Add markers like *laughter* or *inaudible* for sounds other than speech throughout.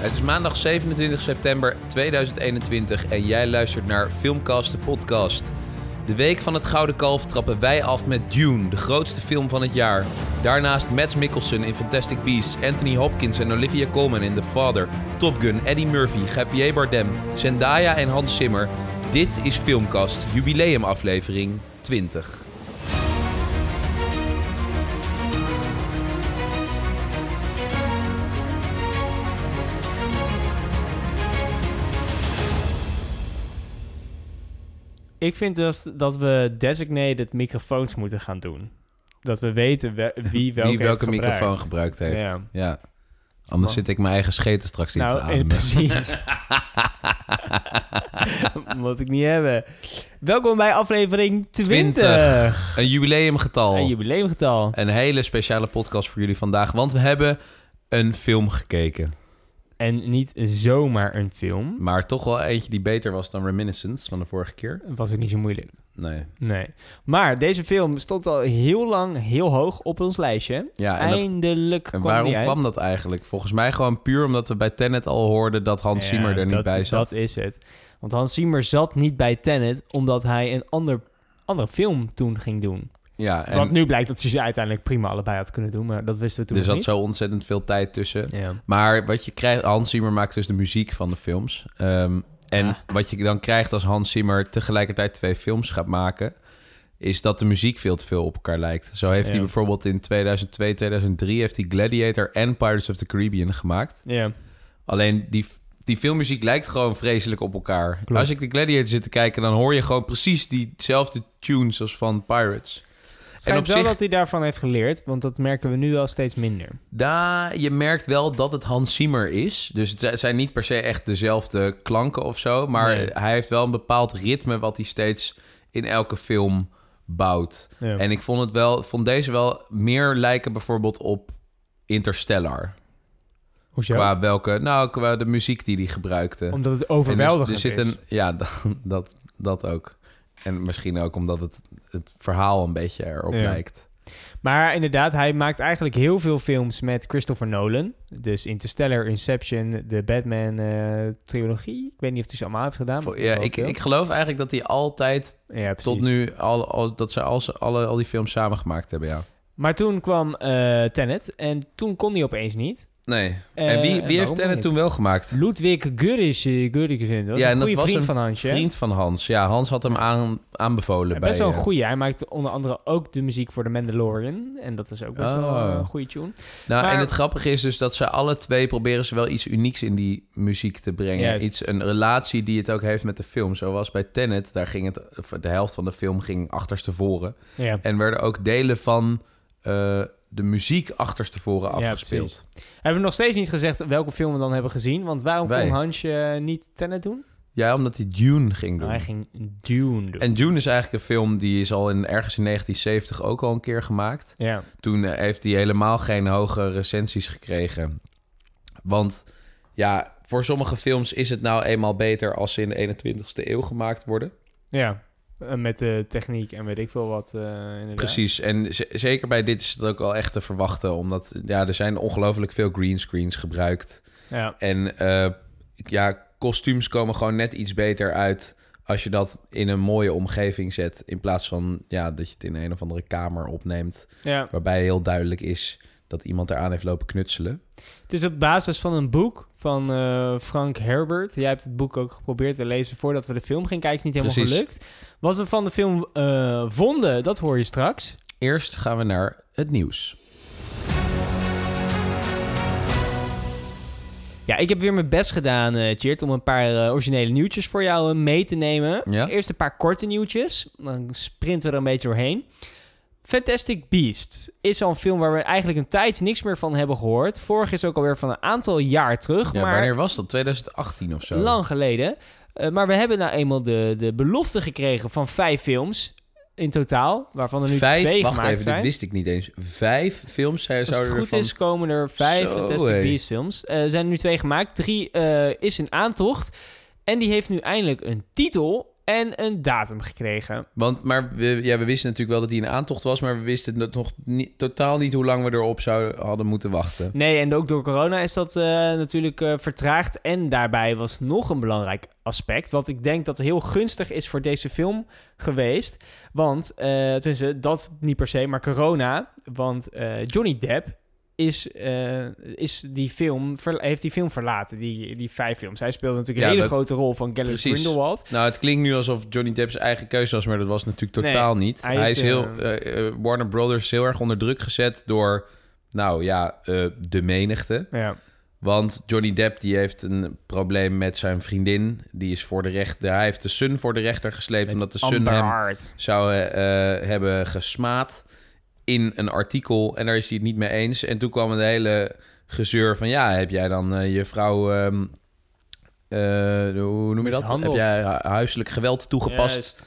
Het is maandag 27 september 2021 en jij luistert naar Filmcast de podcast. De week van het Gouden Kalf trappen wij af met Dune, de grootste film van het jaar. Daarnaast Mads Mikkelsen in Fantastic Beasts, Anthony Hopkins en Olivia Colman in The Father, Top Gun, Eddie Murphy, Javier Bardem, Zendaya en Hans Zimmer. Dit is Filmcast, jubileumaflevering 20. Ik vind dus dat we designated microfoons moeten gaan doen. Dat we weten we- *laughs* wie welke, Wie welke heeft microfoon gebruikt. heeft. Ja. Ja. Anders zit ik mijn eigen scheten straks niet te Nou, eh, ademen. *laughs* precies. *laughs* Moet ik niet hebben. Welkom bij aflevering 20. 20. Een jubileumgetal. Een jubileumgetal. Een hele speciale podcast voor jullie vandaag, want we hebben een film gekeken. En niet zomaar een film. Maar toch wel eentje die beter was dan Reminiscence van de vorige keer. Was ook niet zo moeilijk. Nee. Nee. Maar deze film stond al heel lang heel hoog op ons lijstje. Ja, en, dat, Eindelijk en kwam waarom die uit. kwam dat eigenlijk? Volgens mij gewoon puur omdat we bij Tenet al hoorden dat Hans Ja, Zimmer er niet dat, bij zat. Dat is het. Want Hans Zimmer zat niet bij Tenet omdat hij een ander, andere film toen ging doen. Ja, en Wat nu blijkt dat ze ze uiteindelijk prima allebei had kunnen doen, maar dat wisten we toen er nog zat niet. zo ontzettend veel tijd tussen. Ja. Maar wat je krijgt, Hans Zimmer maakt dus de muziek van de films. Ehm, en Ja. wat je dan krijgt als Hans Zimmer tegelijkertijd twee films gaat maken, is dat de muziek veel te veel op elkaar lijkt. Zo heeft Ja. hij bijvoorbeeld in 2002, 2003 heeft hij Gladiator en Pirates of the Caribbean gemaakt. ja. Alleen die, die filmmuziek lijkt gewoon vreselijk op elkaar. Klopt. Als ik de Gladiator zit te kijken, dan hoor je gewoon precies diezelfde tunes als van Pirates. En op wel zich- dat hij daarvan heeft geleerd, want dat merken we nu wel steeds minder. Daar, je merkt wel dat het Hans Zimmer is. Dus het zijn niet per se echt dezelfde klanken of zo. Maar Nee. hij heeft wel een bepaald ritme wat hij steeds in elke film bouwt. Ja. En ik vond, het wel, vond deze wel meer lijken bijvoorbeeld op Interstellar. Hoezo? Qua welke, nou, qua de muziek die hij gebruikte. Omdat het En overweldigend er, er zit is. een, ja, dat, *laughs* dat, dat ook. En misschien ook omdat het, het verhaal een beetje erop Ja. lijkt. Maar inderdaad, hij maakt eigenlijk heel veel films met Christopher Nolan. Dus Interstellar, Inception, de Batman-trilogie. ik weet niet of hij ze allemaal heeft gedaan. Maar Ja, ik, ik geloof eigenlijk dat hij altijd ja, tot nu al, al, dat ze al, alle, al die films samengemaakt hebben, ja. Maar toen kwam eh Tenet en toen kon hij opeens niet. Nee. Eh, en wie, wie heeft Tenet toen wel gemaakt? Ludwig Gurris, eh, Gurriksen, dat Ja, en een dat goede was vriend een van Hansje. Vriend van Hans. Ja, Hans had hem aan, aanbevolen Ja, bij... best wel een eh, goeie. Hij maakte onder andere ook de muziek voor The Mandalorian. En dat is ook best wel Oh. een goede tune. Nou, Maar- en het grappige is dus dat ze alle twee proberen ze wel iets unieks in die muziek te brengen. Juist. Iets, een relatie die het ook heeft met de film. Zoals bij Tenet, daar ging het, de helft van de film ging achterstevoren. Ja. En werden ook delen van de muziek achterstevoren Ja, afgespeeld. Hebben we nog steeds niet gezegd welke film we dan hebben gezien. Want waarom Wij. kon Hansje eh, niet Tenet doen? Ja, omdat hij Dune ging doen. Hij ging Dune doen. En Dune is eigenlijk een film die is al in, ergens in 1970 ook al een keer gemaakt. Ja. Toen eh, heeft hij helemaal geen hoge recensies gekregen. Want ja, voor sommige films is het nou eenmaal beter als ze in de 21ste eeuw gemaakt worden. ja. Eh, Met de techniek en weet ik veel wat. eh. Precies. En zeker bij dit is het ook wel echt te verwachten. Omdat ja, er zijn ongelooflijk veel greenscreens gebruikt. Ja. En eh, ja, kostuums komen gewoon net iets beter uit als je dat in een mooie omgeving zet. In plaats van ja, dat je het in een of andere kamer opneemt. ja. Waarbij heel duidelijk is dat iemand eraan heeft lopen knutselen. Het is op basis van een boek van eh, Frank Herbert. Jij hebt het boek ook geprobeerd te lezen voordat we de film gingen kijken. Niet helemaal Precies. gelukt. Wat we van de film eh, vonden, dat hoor je straks. Eerst gaan we naar het nieuws. Ja, ik heb weer mijn best gedaan, eh Tjeerd, om een paar originele nieuwtjes voor jou mee te nemen. Ja. Eerst een paar korte nieuwtjes. Dan sprinten we er een beetje doorheen. Fantastic Beast is al een film waar we eigenlijk een tijd niks meer van hebben gehoord. Vorig is ook alweer van een aantal jaar terug, Ja, maar wanneer was dat? 2018 of zo? lang geleden. Eh, maar we hebben nou eenmaal de, de belofte gekregen van vijf films in totaal, waarvan er nu Vijf? twee Wacht gemaakt even, zijn. dit wist ik niet eens. Vijf films zij Als het zouden goed ervan... is, komen er vijf Zo, Fantastic hé. Beasts films. Eh, Er zijn er nu twee gemaakt. Drie eh, is in aantocht. En die heeft nu eindelijk een titel en een datum gekregen. Want, maar we, ja, we wisten natuurlijk wel dat hij in aantocht was, maar we wisten nog niet, totaal niet hoe lang we erop zouden hadden moeten wachten. Nee, en ook door corona is dat uh, natuurlijk uh, vertraagd. En daarbij was nog een belangrijk aspect, wat ik denk dat heel gunstig is voor deze film geweest. Want, uh, tenminste, dat niet per se, maar corona. Want Johnny Depp is, uh, is die film, heeft die film verlaten, die, die vijf films. Hij speelde natuurlijk een hele grote rol van Gellert Grindelwald. Nou, het klinkt nu alsof Johnny Depp zijn eigen keuze was, maar dat was natuurlijk totaal niet. Hij, hij is, heel, uh, Warner Brothers heel erg onder druk gezet door, nou ja, de menigte. Ja. Want Johnny Depp die heeft een probleem met zijn vriendin. Die is voor de rechter. Hij heeft de Sun voor de rechter gesleept. omdat de Sun hem zou hebben gesmaad in een artikel en daar is hij het niet mee eens. En toen kwam een hele gezeur van... ja, heb jij dan uh, je vrouw... Um, uh, hoe noem je dat? Heb jij huiselijk geweld toegepast?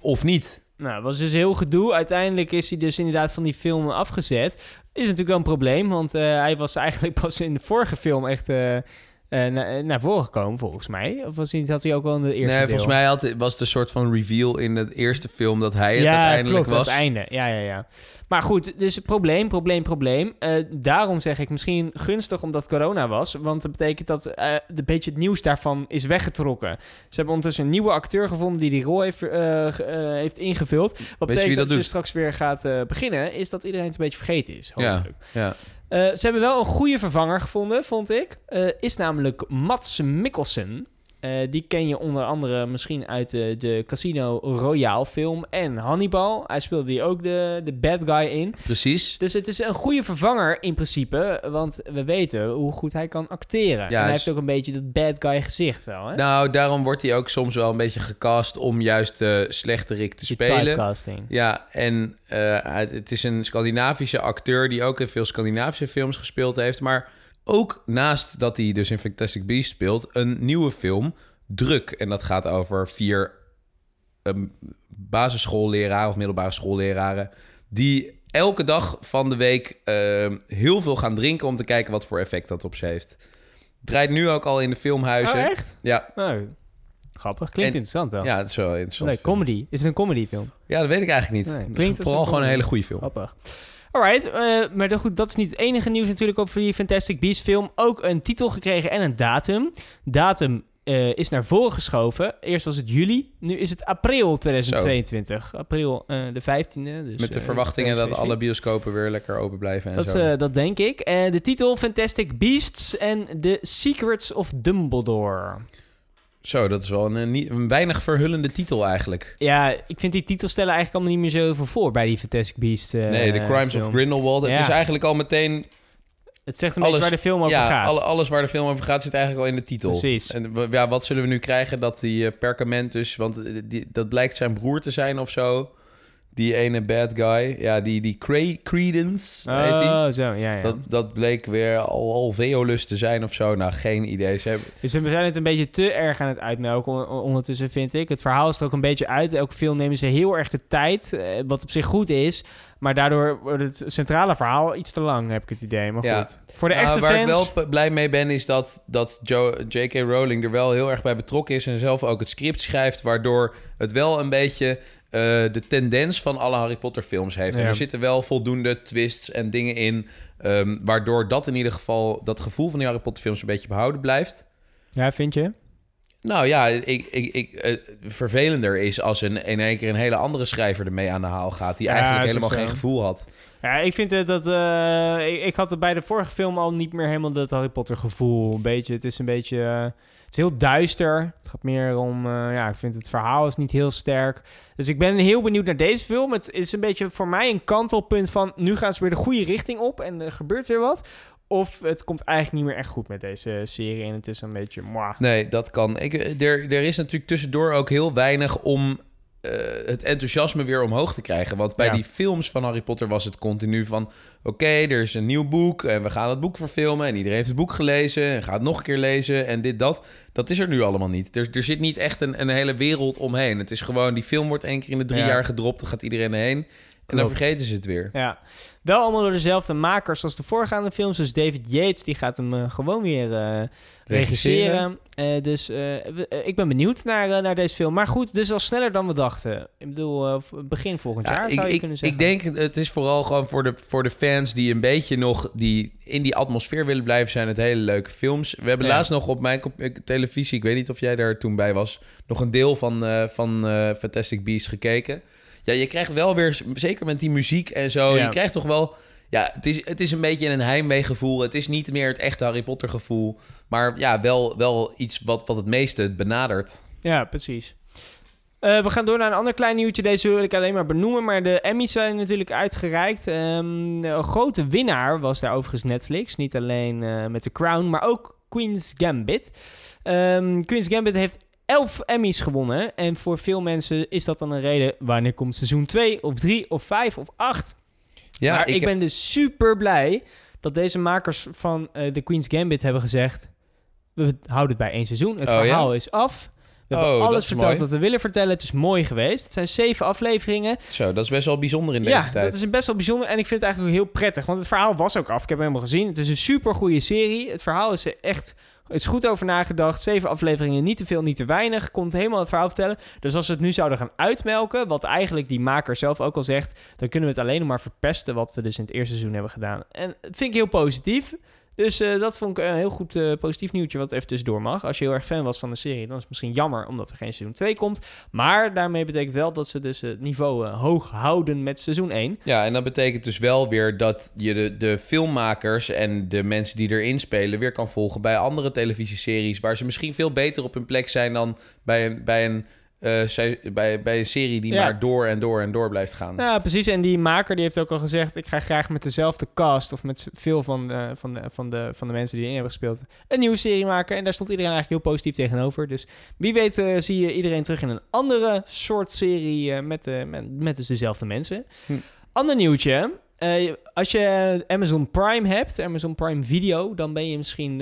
Of niet? Nou, het was dus heel gedoe. Uiteindelijk is hij dus inderdaad van die film afgezet. Is natuurlijk wel een probleem, want uh, hij was eigenlijk *laughs* pas in de vorige film echt uh, naar voren gekomen, volgens mij. Of was hij, had hij ook wel in de eerste Nee, volgens mij had, was het een soort van reveal in de eerste film dat hij het ja, uiteindelijk klopt, was. het einde. Ja, ja, ja. Maar goed, dus probleem, probleem, probleem. Uh, daarom zeg ik misschien gunstig omdat corona was. Want dat betekent dat uh, een beetje het nieuws daarvan is weggetrokken. Ze hebben ondertussen een nieuwe acteur gevonden die die rol heeft, heeft ingevuld. Wat betekent dat, dat, je straks weer gaat beginnen, is dat iedereen het een beetje vergeten is. Hopelijk. Ja, ja. Uh, ze hebben wel een goede vervanger gevonden, vond ik. Uh, is namelijk Mats Mikkelsen. Uh, die ken je onder andere misschien uit de, de Casino Royale film en Hannibal. Hij speelde die ook de, de bad guy in. Precies. Dus het is een goede vervanger in principe, want we weten hoe goed hij kan acteren. Ja, en hij heeft ook een beetje dat bad guy gezicht wel. Hè? Nou, daarom wordt hij ook soms wel een beetje gecast om juist de slechterik te Die spelen. Typecasting. Ja, en uh, het is een Scandinavische acteur die ook in veel Scandinavische films gespeeld heeft, maar ook naast dat hij dus in Fantastic Beasts speelt, een nieuwe film, Druk. En dat gaat over vier um, basisschoolleraren of middelbare schoolleraren... die elke dag van de week uh, heel veel gaan drinken... om te kijken wat voor effect dat op ze heeft. Draait nu ook al in de filmhuizen. Oh, echt? Ja. Oh, grappig. Klinkt en, interessant wel. Ja, het is wel interessant. Nee, comedy. Is het een comedyfilm? Ja, dat weet ik eigenlijk niet. Nee, het is vooral gewoon een hele goede film. Grappig. Alright, uh, maar goed, dat is niet het enige nieuws natuurlijk over die Fantastic Beasts film. Ook een titel gekregen en een datum. Datum uh, is naar voren geschoven. Eerst was het juli, nu is het april 2022. Zo. April uh, de 15e. Dus, Met de verwachtingen dat alle bioscopen weer lekker open blijven. En dat, zo. dat denk ik. de titel Fantastic Beasts en The Secrets of Dumbledore. Zo, dat is wel een, een, een, weinig verhullende titel eigenlijk. Ja, ik vind die titels stellen eigenlijk allemaal niet meer zo veel voor bij die Fantastic Beasts. Uh, nee, The Crimes film. of Grindelwald. Het ja. is eigenlijk al meteen... Het zegt een alles, beetje waar de film over ja, gaat. Alle, alles waar de film over gaat zit eigenlijk al in de titel. Precies. En ja, wat zullen we nu krijgen dat die uh, Perkamentus... Want die, dat blijkt zijn broer te zijn of zo... Die ene bad guy, ja, die, die Cre Credence, oh, heet die. zo, ja, ja. Dat, dat bleek weer al, al Veolus te zijn of zo. Nou, geen idee. Ze hebben... Dus we zijn het een beetje te erg aan het uitmelken ondertussen, vind ik. Het verhaal is er ook een beetje uit. Elke film nemen ze heel erg de tijd, eh, wat op zich goed is. Maar daardoor wordt het centrale verhaal iets te lang, heb ik het idee. Maar ja. goed, voor de nou, echte waar fans... Waar ik wel blij mee ben, is dat, dat J.K. Rowling er wel heel erg bij betrokken is... en zelf ook het script schrijft, waardoor het wel een beetje... Uh, de tendens van alle Harry Potter films heeft. Ja. En er zitten wel voldoende twists en dingen in... Um, waardoor dat in ieder geval... dat gevoel van die Harry Potter films een beetje behouden blijft. Ja, vind je? Nou ja, ik, ik, ik, uh, vervelender is als een, in één keer een hele andere schrijver ermee aan de haal gaat... die ja, eigenlijk helemaal geen gevoel had. Ja, ik vind het dat... Uh, ik, ik, had het bij de vorige film al niet meer helemaal dat Harry Potter gevoel. Een beetje, het is een beetje... Heel duister. Het gaat meer om... Uh, ja, ik vind het verhaal is niet heel sterk. Dus ik ben heel benieuwd naar deze film. Het is een beetje voor mij een kantelpunt van... Nu gaan ze weer de goede richting op en er gebeurt weer wat. Of het komt eigenlijk niet meer echt goed met deze serie. En het is een beetje... Mwah. Nee, dat kan. Ik, er, er is natuurlijk tussendoor ook heel weinig om uh, het enthousiasme weer omhoog te krijgen. Want bij ja. die films van Harry Potter was het continu van... oké, okay, er is een nieuw boek en we gaan het boek verfilmen... en iedereen heeft het boek gelezen en gaat het nog een keer lezen en dit, dat. Dat is er nu allemaal niet. Er, er zit niet echt een, een hele wereld omheen. Het is gewoon, die film wordt één keer in de drie ja. jaar gedropt... dan gaat iedereen erheen. En dan vergeten ze het weer. Ja, wel allemaal door dezelfde makers als de voorgaande films. Dus David Yates, die gaat hem eh, gewoon weer eh, regisseren. Eh, dus ik ben benieuwd naar, naar deze film. Maar goed, dus al sneller dan we dachten. Ik bedoel, begin volgend Ja, jaar ik, zou je ik, kunnen ik zeggen. denk, het is vooral gewoon voor de, voor de fans die een beetje nog die in die atmosfeer willen blijven, zijn het hele leuke films. We hebben Ja. laatst nog op mijn ik- televisie, ik weet niet of jij daar toen bij was, nog een deel van, van Fantastic Beasts gekeken. Ja, je krijgt wel weer, zeker met die muziek en zo, Ja. je krijgt toch wel... Ja, het is, het is een beetje een heimweegevoel. Het is niet meer het echte Harry Potter gevoel. Maar ja, wel, wel iets wat, wat het meeste benadert. Ja, precies. Eh, we gaan door naar een ander klein nieuwtje. Deze wil ik alleen maar benoemen. Maar de Emmys zijn natuurlijk uitgereikt. Ehm, een grote winnaar was daar overigens Netflix. Niet alleen eh, met The Crown, maar ook Queen's Gambit. Ehm, Queen's Gambit heeft 11 Emmys gewonnen. En voor veel mensen is dat dan een reden... wanneer komt seizoen 2 of 3 of 5 of 8? Ja, maar ik, ben dus super blij dat deze makers van eh The Queen's Gambit hebben gezegd... we houden het bij één seizoen. Het Oh, ja? verhaal is af. We Oh, hebben dat alles verteld mooi. wat we willen vertellen. Het is mooi geweest. Het zijn zeven afleveringen. Zo, dat is best wel bijzonder in deze ja, tijd. dat is best wel bijzonder. En ik vind het eigenlijk heel prettig. Want het verhaal was ook af. Ik heb hem helemaal gezien. Het is een super goede serie. Het verhaal is echt... Is goed over nagedacht. Zeven afleveringen, niet te veel, niet te weinig. Komt helemaal het verhaal vertellen. Dus als we het nu zouden gaan uitmelken... wat eigenlijk die maker zelf ook al zegt... dan kunnen we het alleen nog maar verpesten... wat we dus in het eerste seizoen hebben gedaan. En dat vind ik heel positief. Dus eh, dat vond ik een heel goed eh, positief nieuwtje... wat even tussendoor mag. Als je heel erg fan was van de serie... dan is het misschien jammer omdat er geen seizoen 2 komt. Maar daarmee betekent wel dat ze dus het niveau eh, hoog houden met seizoen 1. Ja, en dat betekent dus wel weer dat je de, de filmmakers en de mensen die erin spelen weer kan volgen bij andere televisieseries waar ze misschien veel beter op hun plek zijn dan bij een, bij een, eh, bij, bij een serie die Ja. maar door en door en door blijft gaan. Ja, precies. En die maker die heeft ook al gezegd... ik ga graag met dezelfde cast... of met veel van de, van de, van de, van de mensen die erin hebben gespeeld... een nieuwe serie maken. En daar stond iedereen eigenlijk heel positief tegenover. Dus wie weet eh, zie je iedereen terug in een andere soort serie... eh, met, met, met dus dezelfde mensen. Hm. Ander nieuwtje. Als je Amazon Prime hebt, Amazon Prime Video... dan ben je misschien,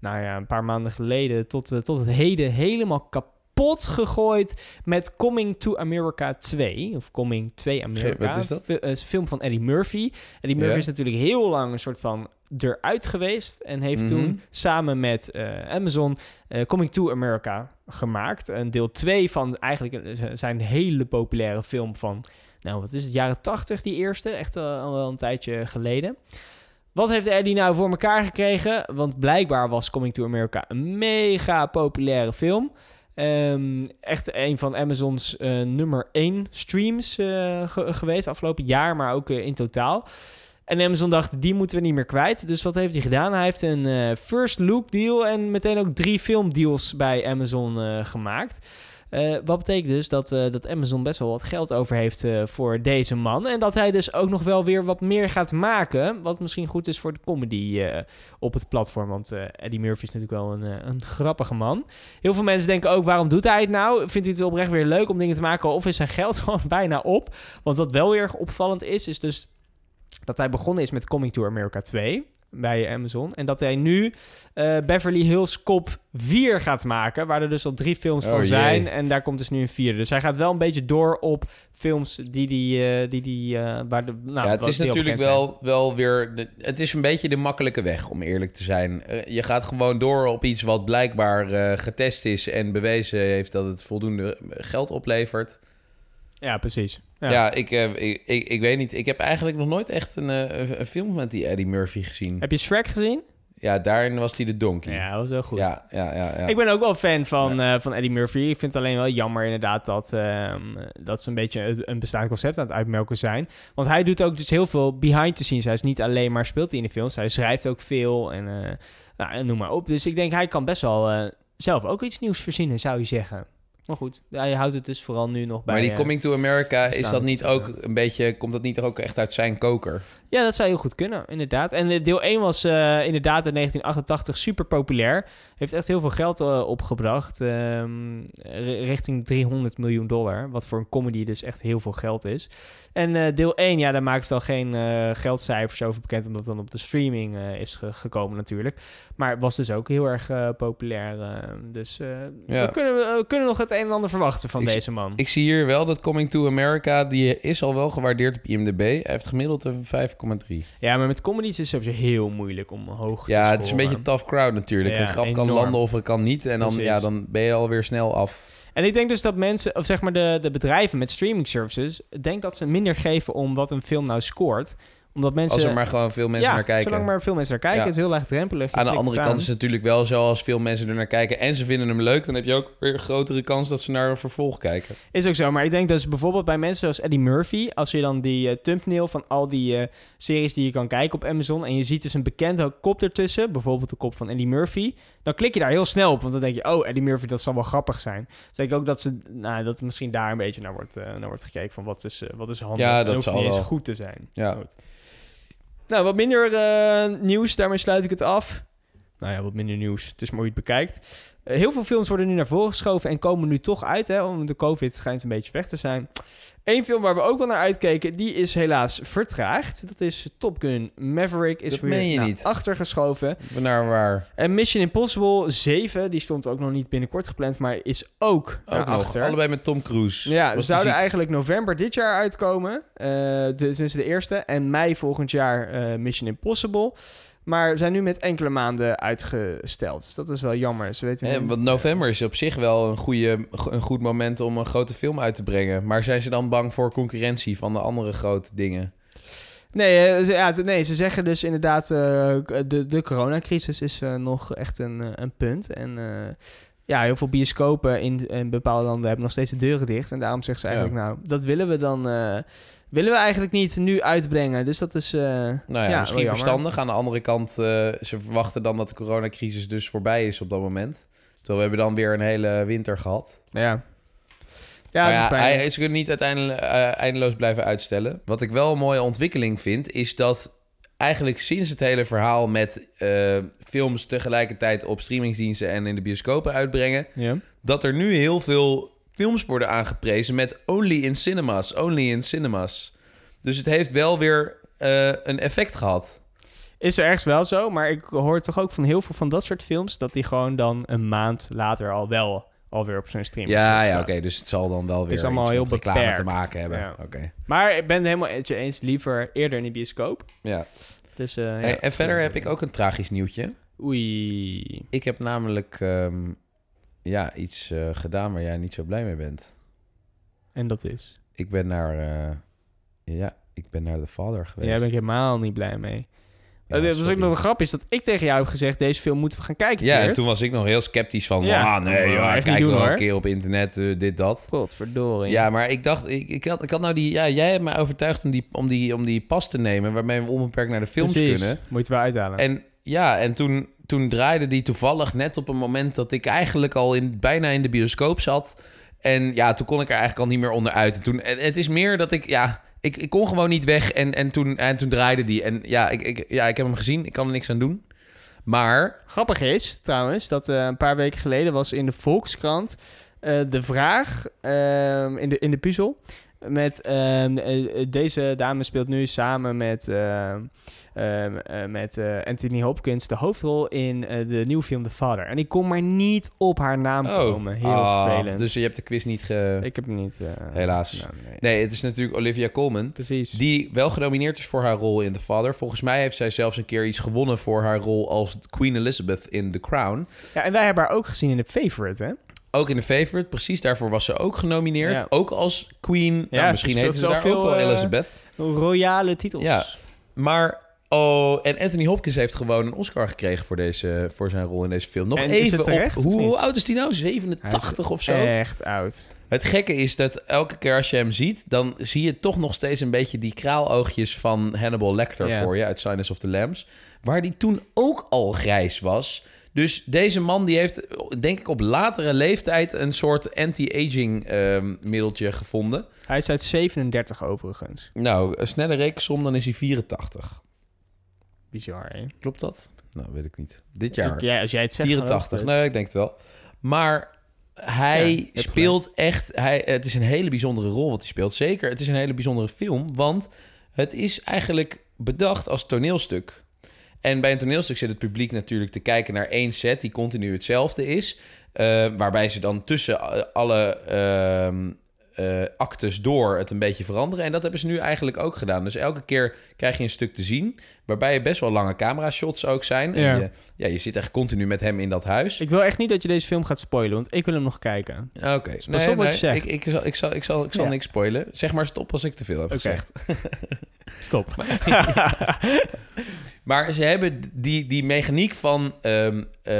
nou ja, een paar maanden geleden... tot, tot het heden helemaal kapot gegooid met Coming to America 2. Of Coming 2 America. wat is dat? Eh, is een film van Eddie Murphy. Eddie Murphy Ja. is natuurlijk heel lang een soort van eruit geweest. En heeft Mhm. toen samen met eh, Amazon eh, Coming to America gemaakt. Een deel 2 van eigenlijk zijn hele populaire film van... Nou, wat is het? Jaren 80, die eerste. Echt al wel een tijdje geleden. Wat heeft Eddie nou voor elkaar gekregen? Want blijkbaar was Coming to America een mega populaire film. Ehm, echt een van Amazon's eh, nummer 1 streams eh, ge- geweest afgelopen jaar, maar ook eh, in totaal. En Amazon dacht, die moeten we niet meer kwijt. Dus wat heeft hij gedaan? Hij heeft een eh, first look deal en meteen ook drie filmdeals bij Amazon eh, gemaakt. Eh, wat betekent dus dat, dat Amazon best wel wat geld over heeft voor deze man. En dat hij dus ook nog wel weer wat meer gaat maken. Wat misschien goed is voor de comedy op het platform. Want Eddie Murphy is natuurlijk wel een, een grappige man. Heel veel mensen denken ook, waarom doet hij het nou? Vindt hij het oprecht weer leuk om dingen te maken? Of is zijn geld *laughs* gewoon bijna op? Want wat wel weer opvallend is, is dus dat hij begonnen is met Coming to America 2 bij Amazon. En dat hij nu eh, Beverly Hills Cop 4 gaat maken. Waar er dus al drie films Oh, van jee. zijn. En daar komt dus nu een vierde. Dus hij gaat wel een beetje door op films die die... eh, die, die eh, waar de, nou, ja, het is natuurlijk wel, wel weer... de- het is een beetje de makkelijke weg, om eerlijk te zijn. Je gaat gewoon door op iets wat blijkbaar getest is... en bewezen heeft dat het voldoende geld oplevert. Ja, precies. Ja. Ja, ik, eh, ik, ik, ik weet niet. Ik heb eigenlijk nog nooit echt een, eh, een- een film met die Eddie Murphy gezien. Heb je Shrek gezien? Ja, daarin was hij de donkey. Ja, dat was wel goed. ja, ja, ja. ja. Ik ben ook wel fan van, eh, van Eddie Murphy. Ik vind het alleen wel jammer inderdaad dat, ehm, dat ze een beetje een- bestaand concept aan het uitmelken zijn. Want hij doet ook dus heel veel behind the scenes. Hij is niet alleen maar speelt hij in de films. Hij schrijft ook veel en, nou, noem maar op. Dus ik denk hij kan best wel zelf ook iets nieuws verzinnen, zou je zeggen. Maar goed, hij houdt het dus vooral nu nog bij... maar die eh, Coming to America, is dat niet ook een beetje... Komt dat niet ook echt uit zijn koker? Ja, dat zou heel goed kunnen, inderdaad. En eh, deel 1 was eh, inderdaad in 1988 super populair. Heeft echt heel veel geld opgebracht. ehm, ri- richting 300 miljoen dollar. Wat voor een comedy dus echt heel veel geld is. En deel 1, ja, daar maken ze al geen geldcijfers over bekend. Omdat het dan op de streaming is ge- gekomen natuurlijk. Maar het was dus ook heel erg populair. dus Ja. we, kunnen, we kunnen nog het een en ander verwachten van Ik- deze man. Ik zie hier wel dat Coming to America, die is al wel gewaardeerd op IMDb. Hij heeft gemiddeld een 5,3. ja, maar met comedies is het sowieso heel moeilijk om hoog te Ja, het is een beetje een tough crowd natuurlijk. Ja, een grap kan landen of het kan niet. En dan, Precies. ja, dan ben je alweer snel af. En ik denk dus dat mensen, of zeg maar de, de bedrijven met streaming services, denk dat ze minder geven om wat een film nou scoort. Omdat mensen... Als er maar gewoon veel mensen ja, naar kijken. zolang maar veel mensen naar kijken. Ja. Het is heel laagdrempelig. Aan de andere kant is het natuurlijk wel zo als veel mensen er naar kijken en ze vinden hem leuk, dan heb je ook weer een grotere kans dat ze naar een vervolg kijken. Is ook zo, maar ik denk dus bijvoorbeeld bij mensen zoals Eddie Murphy, als je dan die eh, thumbnail van al die eh, series die je kan kijken op Amazon en je ziet dus een bekende kop ertussen, bijvoorbeeld de kop van Eddie Murphy, dan klik je daar heel snel op, want dan denk je, oh, Eddie Murphy, dat zal wel grappig zijn. Dus denk ik ook dat ze, nou, dat misschien daar een beetje naar wordt, eh, naar wordt gekeken van wat is, wat is handig Ja, en dat hoeft niet eens wel. goed te zijn. Ja. Goed. Nou, wat minder eh, nieuws, daarmee sluit ik het af. Nou ja, wat minder nieuws. Het is maar hoe je bekijkt. Eh, heel veel films worden nu naar voren geschoven en komen nu toch uit, hè, omdat de COVID schijnt een beetje weg te zijn. Eén film waar we ook wel naar uitkeken, die is helaas vertraagd. Dat is Top Gun Maverick, is Dat weer je naar niet. achter geschoven. Naar waar? En Mission Impossible 7, die stond ook nog niet binnenkort gepland, maar is ook, naar Ook nog. achter. Allebei met Tom Cruise. Ja, Was ze zouden eigenlijk november dit jaar uitkomen. Eh de, tenminste de eerste. En mei volgend jaar eh, Mission Impossible. Maar zijn nu met enkele maanden uitgesteld. Dus dat is wel jammer. Ze weten Ja, want november is op zich wel een, goede, een goed moment om een grote film uit te brengen. Maar zijn ze dan bang voor concurrentie van de andere grote dingen? Nee, eh, ze, ja, nee, ze zeggen dus inderdaad... eh, de, de coronacrisis is eh, nog echt een, een punt. En ja, heel veel bioscopen in, in bepaalde landen hebben nog steeds de deuren dicht. En daarom zeggen ze eigenlijk... Nou, dat willen we dan... willen we eigenlijk niet nu uitbrengen. Dus dat is... Nou ja, misschien verstandig. Aan de andere kant, ze verwachten dan dat de coronacrisis dus voorbij is op dat moment. Terwijl we hebben dan weer een hele winter gehad. Ja. Ja, hij, ze kunnen niet uiteindelijk eh, eindeloos blijven uitstellen. Wat ik wel een mooie ontwikkeling vind, is dat eigenlijk sinds het hele verhaal met eh, films tegelijkertijd op streamingsdiensten en in de bioscopen uitbrengen, Ja. dat er nu heel veel films worden aangeprezen met only in cinemas, only in cinemas. Dus het heeft wel weer eh, een effect gehad. Is er ergens wel zo, maar ik hoor toch ook van heel veel van dat soort films... dat die gewoon dan een maand later al wel alweer op zijn stream Ja, ja, oké. dus het zal dan wel weer is allemaal iets heel reclame te maken hebben. Ja. Oké. Maar ik ben het helemaal met je eens liever eerder in de bioscoop. Ja. Dus, eh, ja, Hey, en verder heb ik ook een tragisch nieuwtje. Oei. Ik heb namelijk ehm, ja, iets eh, gedaan waar jij niet zo blij mee bent. En dat is? Ik ben naar, eh, ja, ik ben naar The Father geweest. Jij ben ik helemaal niet blij mee. Ja, dat was sorry. ook nog een grap is dat ik tegen jou heb gezegd... deze film moeten we gaan kijken, Ja, en toen was ik nog heel sceptisch van, Ja. ah nee, joh, kijk doen, wel hoor. een keer op internet, eh, dit, dat. Godverdorie. Ja, maar ik dacht, ik, ik, had, ik had nou die, ja, jij hebt mij overtuigd om die, om, die, om die pas te nemen, waarmee we onbeperkt naar de films Precies. kunnen. Moet je wel uithalen. En ja, en toen, toen draaide die toevallig net op een moment dat ik eigenlijk al in, bijna in de bioscoop zat. En ja, toen kon ik er eigenlijk al niet meer onderuit. En toen, en het is meer dat ik, ja, ik, ik kon gewoon niet weg. En, en, toen, en toen draaide die. En ja ik, ik, ja, ik heb hem gezien. Ik kan er niks aan doen. Maar, Grappig is trouwens dat eh, een paar weken geleden was in de Volkskrant eh, de vraag ehm, in, de, in de puzzel. Met ehm, eh, deze dame speelt nu samen met, ehm, ehm, eh, met eh, Anthony Hopkins de hoofdrol in eh, de nieuwe film The Father. En ik kon maar niet op haar naam komen. Heel vervelend. Dus je hebt de quiz niet ge... ik heb hem niet. eh, Helaas. nou, nee. Nee, het is natuurlijk Olivia Colman. Precies. Die wel genomineerd is voor haar rol in The Father. Volgens mij heeft zij zelfs een keer iets gewonnen voor haar rol als Queen Elizabeth in The Crown. Ja, en wij hebben haar ook gezien in The Favorite, hè? Ook in The Favorite, precies daarvoor was ze ook genomineerd. Ja. Ook als Queen. Nou, Ja, misschien heette ze daar veel, ook wel eh, Elizabeth. Royale titels. Ja. Maar, oh, en Anthony Hopkins heeft gewoon een Oscar gekregen voor, deze, voor zijn rol in deze film. Nog En is even het terecht, op, hoe, hoe oud is die nou? Hij 87 is of zo? Echt oud. Het gekke is dat elke keer als je hem ziet, dan zie je toch nog steeds een beetje die kraaloogjes van Hannibal Lecter voor je uit Silence of the Lambs. Waar die toen ook al grijs was. Dus deze man die heeft, denk ik, op latere leeftijd een soort anti-aging ehm, middeltje gevonden. Hij is uit 37 overigens. Nou, een snelle rekensom, dan is hij 84. Bizar, hè? Klopt dat? Nou, weet ik niet. Dit jaar. Ik- ja, als jij het zegt... 84. geloof ik het. Nee, ik denk het wel. Maar hij Ja, speelt echt... Hij, het is een hele bijzondere rol wat hij speelt. Zeker, het is een hele bijzondere film. Want het is eigenlijk bedacht als toneelstuk. En bij een toneelstuk zit het publiek natuurlijk te kijken naar één set die continu hetzelfde is. eh, waarbij ze dan tussen alle ehm, eh, actes door het een beetje veranderen. En dat hebben ze nu eigenlijk ook gedaan. Dus elke keer krijg je een stuk te zien. Waarbij er best wel lange camera-shots ook zijn. Ja. En je, ja, je zit echt continu met hem in dat huis. Ik wil echt niet dat je deze film gaat spoilen, want ik wil hem nog kijken. Oké, je zegt. Ik, ik zal, ik zal, ik zal, ik zal Ja. niks spoilen. Zeg maar stop als ik te veel heb gezegd. *laughs* Stop. *laughs* Maar ze hebben die, die mechaniek van ehm, eh,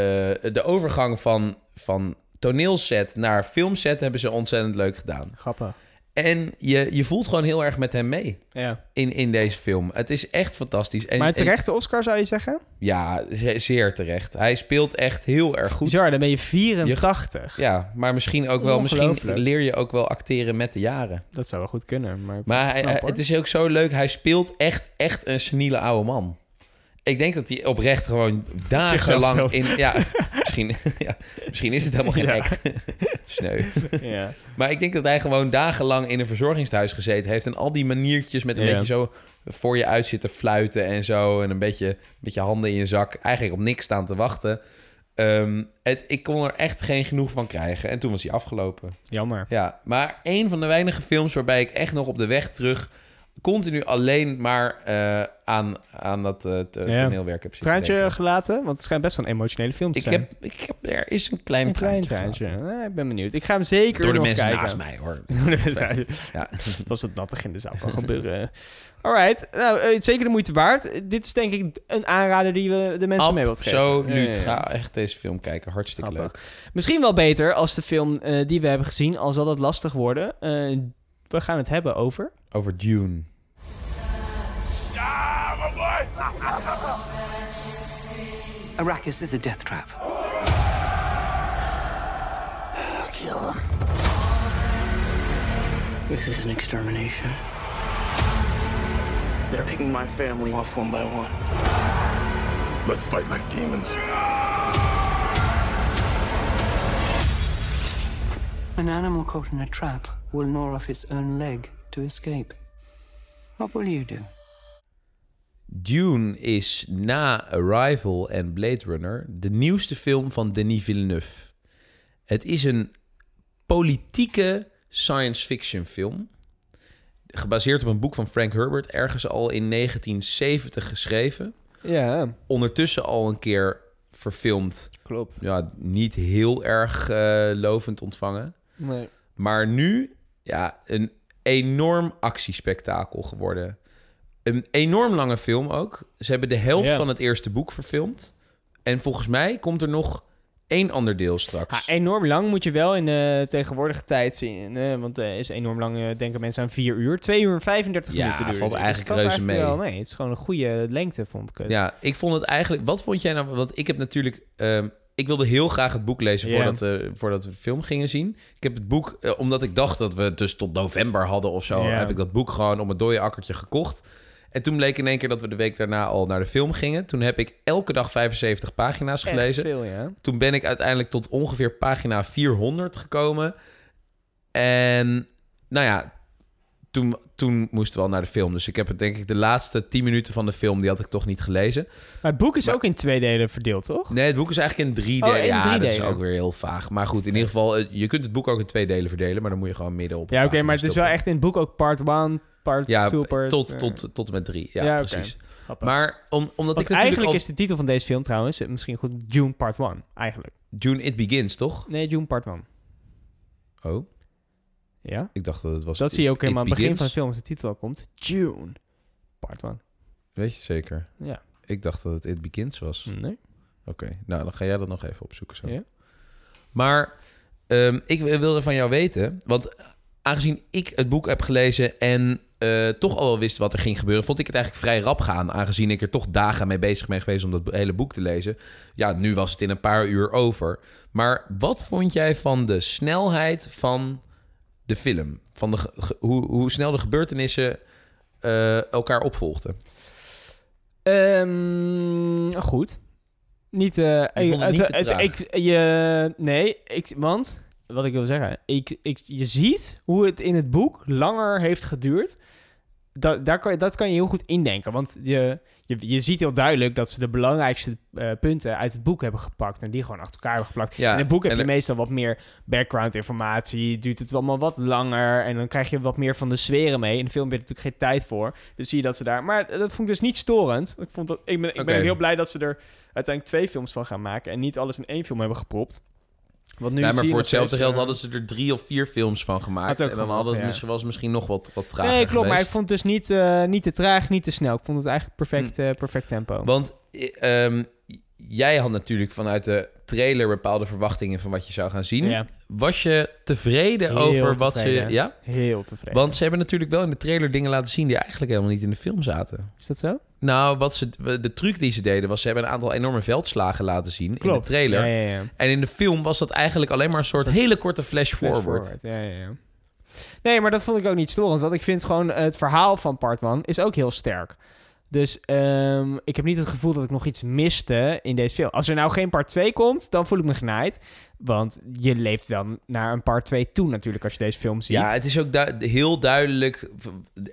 de overgang van, van toneelset naar filmset hebben ze ontzettend leuk gedaan. Grappig. En je, je voelt gewoon heel erg met hem mee Ja. in, in deze film. Het is echt fantastisch. En, maar terechte Oscar zou je zeggen? ja, ze- zeer terecht. Hij speelt echt heel erg goed. Bizar, dan ben je 84. Ja, maar misschien ook wel, misschien leer je ook wel acteren met de jaren. Dat zou wel goed kunnen. Maar, Maar Knap, hij- hoor. het is ook zo leuk. Hij speelt echt, echt een seniele oude man. Ik denk dat hij oprecht gewoon dagenlang in... Ja, *laughs* misschien, *laughs* ja, misschien is het helemaal geen act. *laughs* Sneu. ja. Maar ik denk dat hij gewoon dagenlang in een verzorgingstehuis gezeten heeft. En al die maniertjes met een beetje zo voor je uit zitten fluiten en zo. En een beetje, een beetje handen in je zak. Eigenlijk op niks staan te wachten. Ehm, het, ik kon er echt geen genoeg van krijgen. En toen was hij afgelopen. Jammer. Ja, maar een van de weinige films waarbij ik echt nog op de weg terug continu alleen maar eh, aan, aan dat eh, toneelwerk heb zitten denken. gelaten? Want het schijnt best wel een emotionele film te Ik zijn. heb, ik heb, er is een klein, een klein. Eh, ik ben benieuwd. Ik ga hem zeker Door de nog mensen kijken. naast mij, hoor. *laughs* Door de mensen- Ja. Als het nattig in de zaal kan gebeuren. Alright. Nou, eh, zeker de moeite waard. Dit is denk ik een aanrader die we de mensen mee wilt geven. Absoluut. Ja. Ga echt deze film kijken. Hartstikke leuk. Misschien wel beter als de film die we hebben gezien, al zal dat lastig worden. We gaan het hebben over... Over Dune. Arrakis is a death trap. Kill them. This is an extermination. They're picking my family off one by one. Let's fight like demons. An animal caught in a trap will gnaw off its own leg to escape. What will you do? Dune is na Arrival en Blade Runner de nieuwste film van Denis Villeneuve. Het is een politieke science fiction film. Gebaseerd op een boek van Frank Herbert, ergens al in 1970 geschreven. Ja, Ondertussen al een keer verfilmd. klopt. Ja, niet heel erg eh, lovend ontvangen. Nee. Maar nu, ja, een enorm actiespektakel geworden. Een enorm lange film ook. Ze hebben de helft Ja. van het eerste boek verfilmd. En volgens mij komt er nog één ander deel straks. Ja, enorm lang moet je wel in de tegenwoordige tijd zien. eh, want eh is enorm lang, eh, denken mensen aan 4 uur. 2 uur en 35 Ja, minuten valt eigenlijk Dus reuze mee. wel mee. Het is gewoon een goede lengte, vond ik het. Ja, ik vond het eigenlijk... Wat vond jij nou... Want ik heb natuurlijk... ehm, ik wilde heel graag het boek lezen voordat, we voordat we de film gingen zien. Ik heb het boek, eh, omdat ik dacht dat we het dus tot november hadden of zo... Heb ik dat boek gewoon op een dode akkertje gekocht. En toen bleek in één keer dat we de week daarna al naar de film gingen. Toen heb ik elke dag 75 pagina's Echt gelezen. veel, ja. Toen ben ik uiteindelijk tot ongeveer pagina 400 gekomen. En nou ja, toen, toen moesten we al naar de film. Dus ik heb het denk ik de laatste 10 minuten van de film... die had ik toch niet gelezen. Maar het boek is Maar- ook in twee delen verdeeld, toch? Nee, het boek is eigenlijk in drie Oh, delen. in ja, drie dat is ook weer heel vaag. Maar goed, in ieder geval... eh, je kunt het boek ook in twee delen verdelen... maar dan moet je gewoon midden op Ja, oké, maar het is wel echt in het boek ook part 1, part 2, Ja, part... tot, tot, tot en met drie. Ja, Ja, precies. Maar om, omdat Want ik eigenlijk al... is de titel van deze film trouwens, eh, misschien goed, June Part 1, eigenlijk. June It Begins, toch? Nee, June Part 1. Oh, Ja? ik dacht dat het was... Dat zie je ook helemaal aan het begin van de film, als de titel al komt. June Part 1. Weet je zeker? Ja. Ik dacht dat het It Begins was. Nee? Oké, nou dan ga jij dat nog even opzoeken zo. Ja. Maar ehm, ik wilde van jou weten, want aangezien ik het boek heb gelezen en eh, toch al wel wist wat er ging gebeuren, vond ik het eigenlijk vrij rap gaan, aangezien ik er toch dagen mee bezig ben geweest om dat hele boek te lezen. Ja, nu was het in een paar uur over. Maar wat vond jij van de snelheid van de film? Van de, ge- hoe, hoe snel de gebeurtenissen eh, elkaar opvolgden? Ehm, goed. Niet... eh Je het ik, nee, ik, want... Wat ik wil zeggen. Ik, ik, je ziet hoe het in het boek langer heeft geduurd... dat, daar kan je, dat kan je heel goed indenken. Want je, je, je ziet heel duidelijk dat ze de belangrijkste eh, punten uit het boek hebben gepakt. En die gewoon achter elkaar hebben geplakt. Ja, in het boek heb je er- meestal wat meer background informatie. Duurt het allemaal wat langer. En dan krijg je wat meer van de sferen mee. In de film heb je er natuurlijk geen tijd voor. Dus zie je dat ze daar... Maar dat vond ik dus niet storend. Ik, vond dat, ik, ben, ik ben heel blij dat ze er uiteindelijk twee films van gaan maken. En niet alles in één film hebben gepropt. Want nu Nee, maar voor hetzelfde geld eh, hadden ze er drie of vier films van gemaakt. En dan hadden het ja. misschien, was het misschien nog wat, wat trager Nee, klopt. Maar ik vond het dus niet, eh, niet te traag, niet te snel. Ik vond het eigenlijk perfect, eh, perfect tempo. Want ehm, jij had natuurlijk vanuit de trailer bepaalde verwachtingen van wat je zou gaan zien. Ja, Was je tevreden Heel over wat tevreden. ze... Ja? heel tevreden. Want ze hebben natuurlijk wel in de trailer dingen laten zien... die eigenlijk helemaal niet in de film zaten. Is dat zo? Nou, wat ze, de truc die ze deden was... ze hebben een aantal enorme veldslagen laten zien in de trailer. Ja, ja, ja. En in de film was dat eigenlijk alleen maar een soort hele korte flash, Flash forward. Ja, ja, ja. Nee, maar dat vond ik ook niet storend. Want ik vind gewoon het verhaal van part 1 is ook heel sterk. Dus ehm, ik heb niet het gevoel dat ik nog iets miste in deze film. Als er nou geen part 2 komt, dan voel ik me genaaid. Want je leeft dan naar een part 2 toe natuurlijk als je deze film ziet. Ja, het is ook du- heel duidelijk.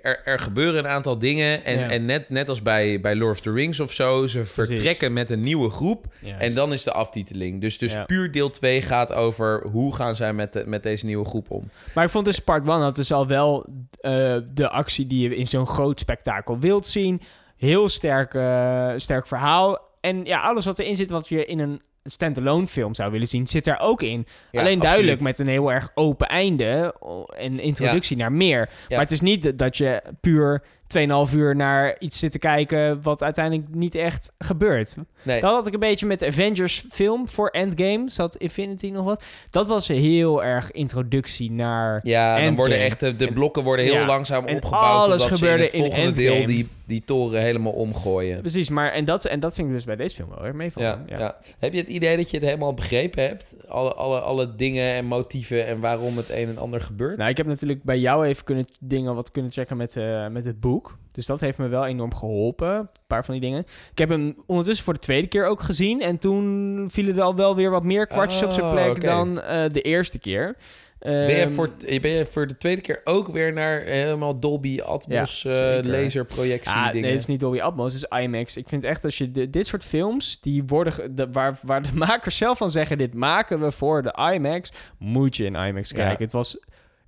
Er, er gebeuren een aantal dingen. En, Ja. en net, net als bij, bij Lord of the Rings of zo, ze vertrekken met een nieuwe groep. Juist. En dan is de aftiteling. Dus, dus Ja. puur deel 2 gaat over hoe gaan zij met, de, met deze nieuwe groep om. Maar ik vond dus part 1 had dus al wel eh, de actie die je in zo'n groot spektakel wilt zien. Heel sterk, eh, sterk verhaal. En ja, alles wat erin zit wat je in een standalone film zou willen zien, zit er ook in. Ja, Alleen duidelijk absoluut. met een heel erg open einde en introductie naar meer. Ja. Maar het is niet dat je puur 2,5 uur naar iets zit te kijken wat uiteindelijk niet echt gebeurt. Nee. Dat had ik een beetje met de Avengers film voor Endgame. Zat Infinity nog wat? Dat was heel erg introductie naar... Ja, dan worden echt de, de En- blokken worden heel ja. langzaam En opgebouwd. alles gebeurde in het in volgende deel die, die toren helemaal omgooien. Precies, maar en dat, en dat vind ik dus bij deze film wel weer meevallen. Ja, ja. Heb je het idee dat je het helemaal begrepen hebt? Alle, alle, alle dingen en motieven en waarom het een en ander gebeurt? Nou, ik heb natuurlijk bij jou even kunnen dingen wat kunnen checken met, eh, met het boek. Dus dat heeft me wel enorm geholpen. Een paar van die dingen. Ik heb hem ondertussen voor de tweede keer ook gezien. En toen vielen er al wel weer wat meer kwartjes op zijn Oh, plek dan eh, de eerste keer. Ben je, Ehm, voor, ben je voor de tweede keer ook weer naar helemaal Dolby Atmos Ja, eh, laserprojectie Ah, dingen? nee, het is niet Dolby Atmos, het is IMAX. Ik vind echt als je de- dit soort films, die worden, de, waar, waar de *laughs* makers zelf van zeggen, dit maken we voor de IMAX, moet je in IMAX Ja. kijken. Het was,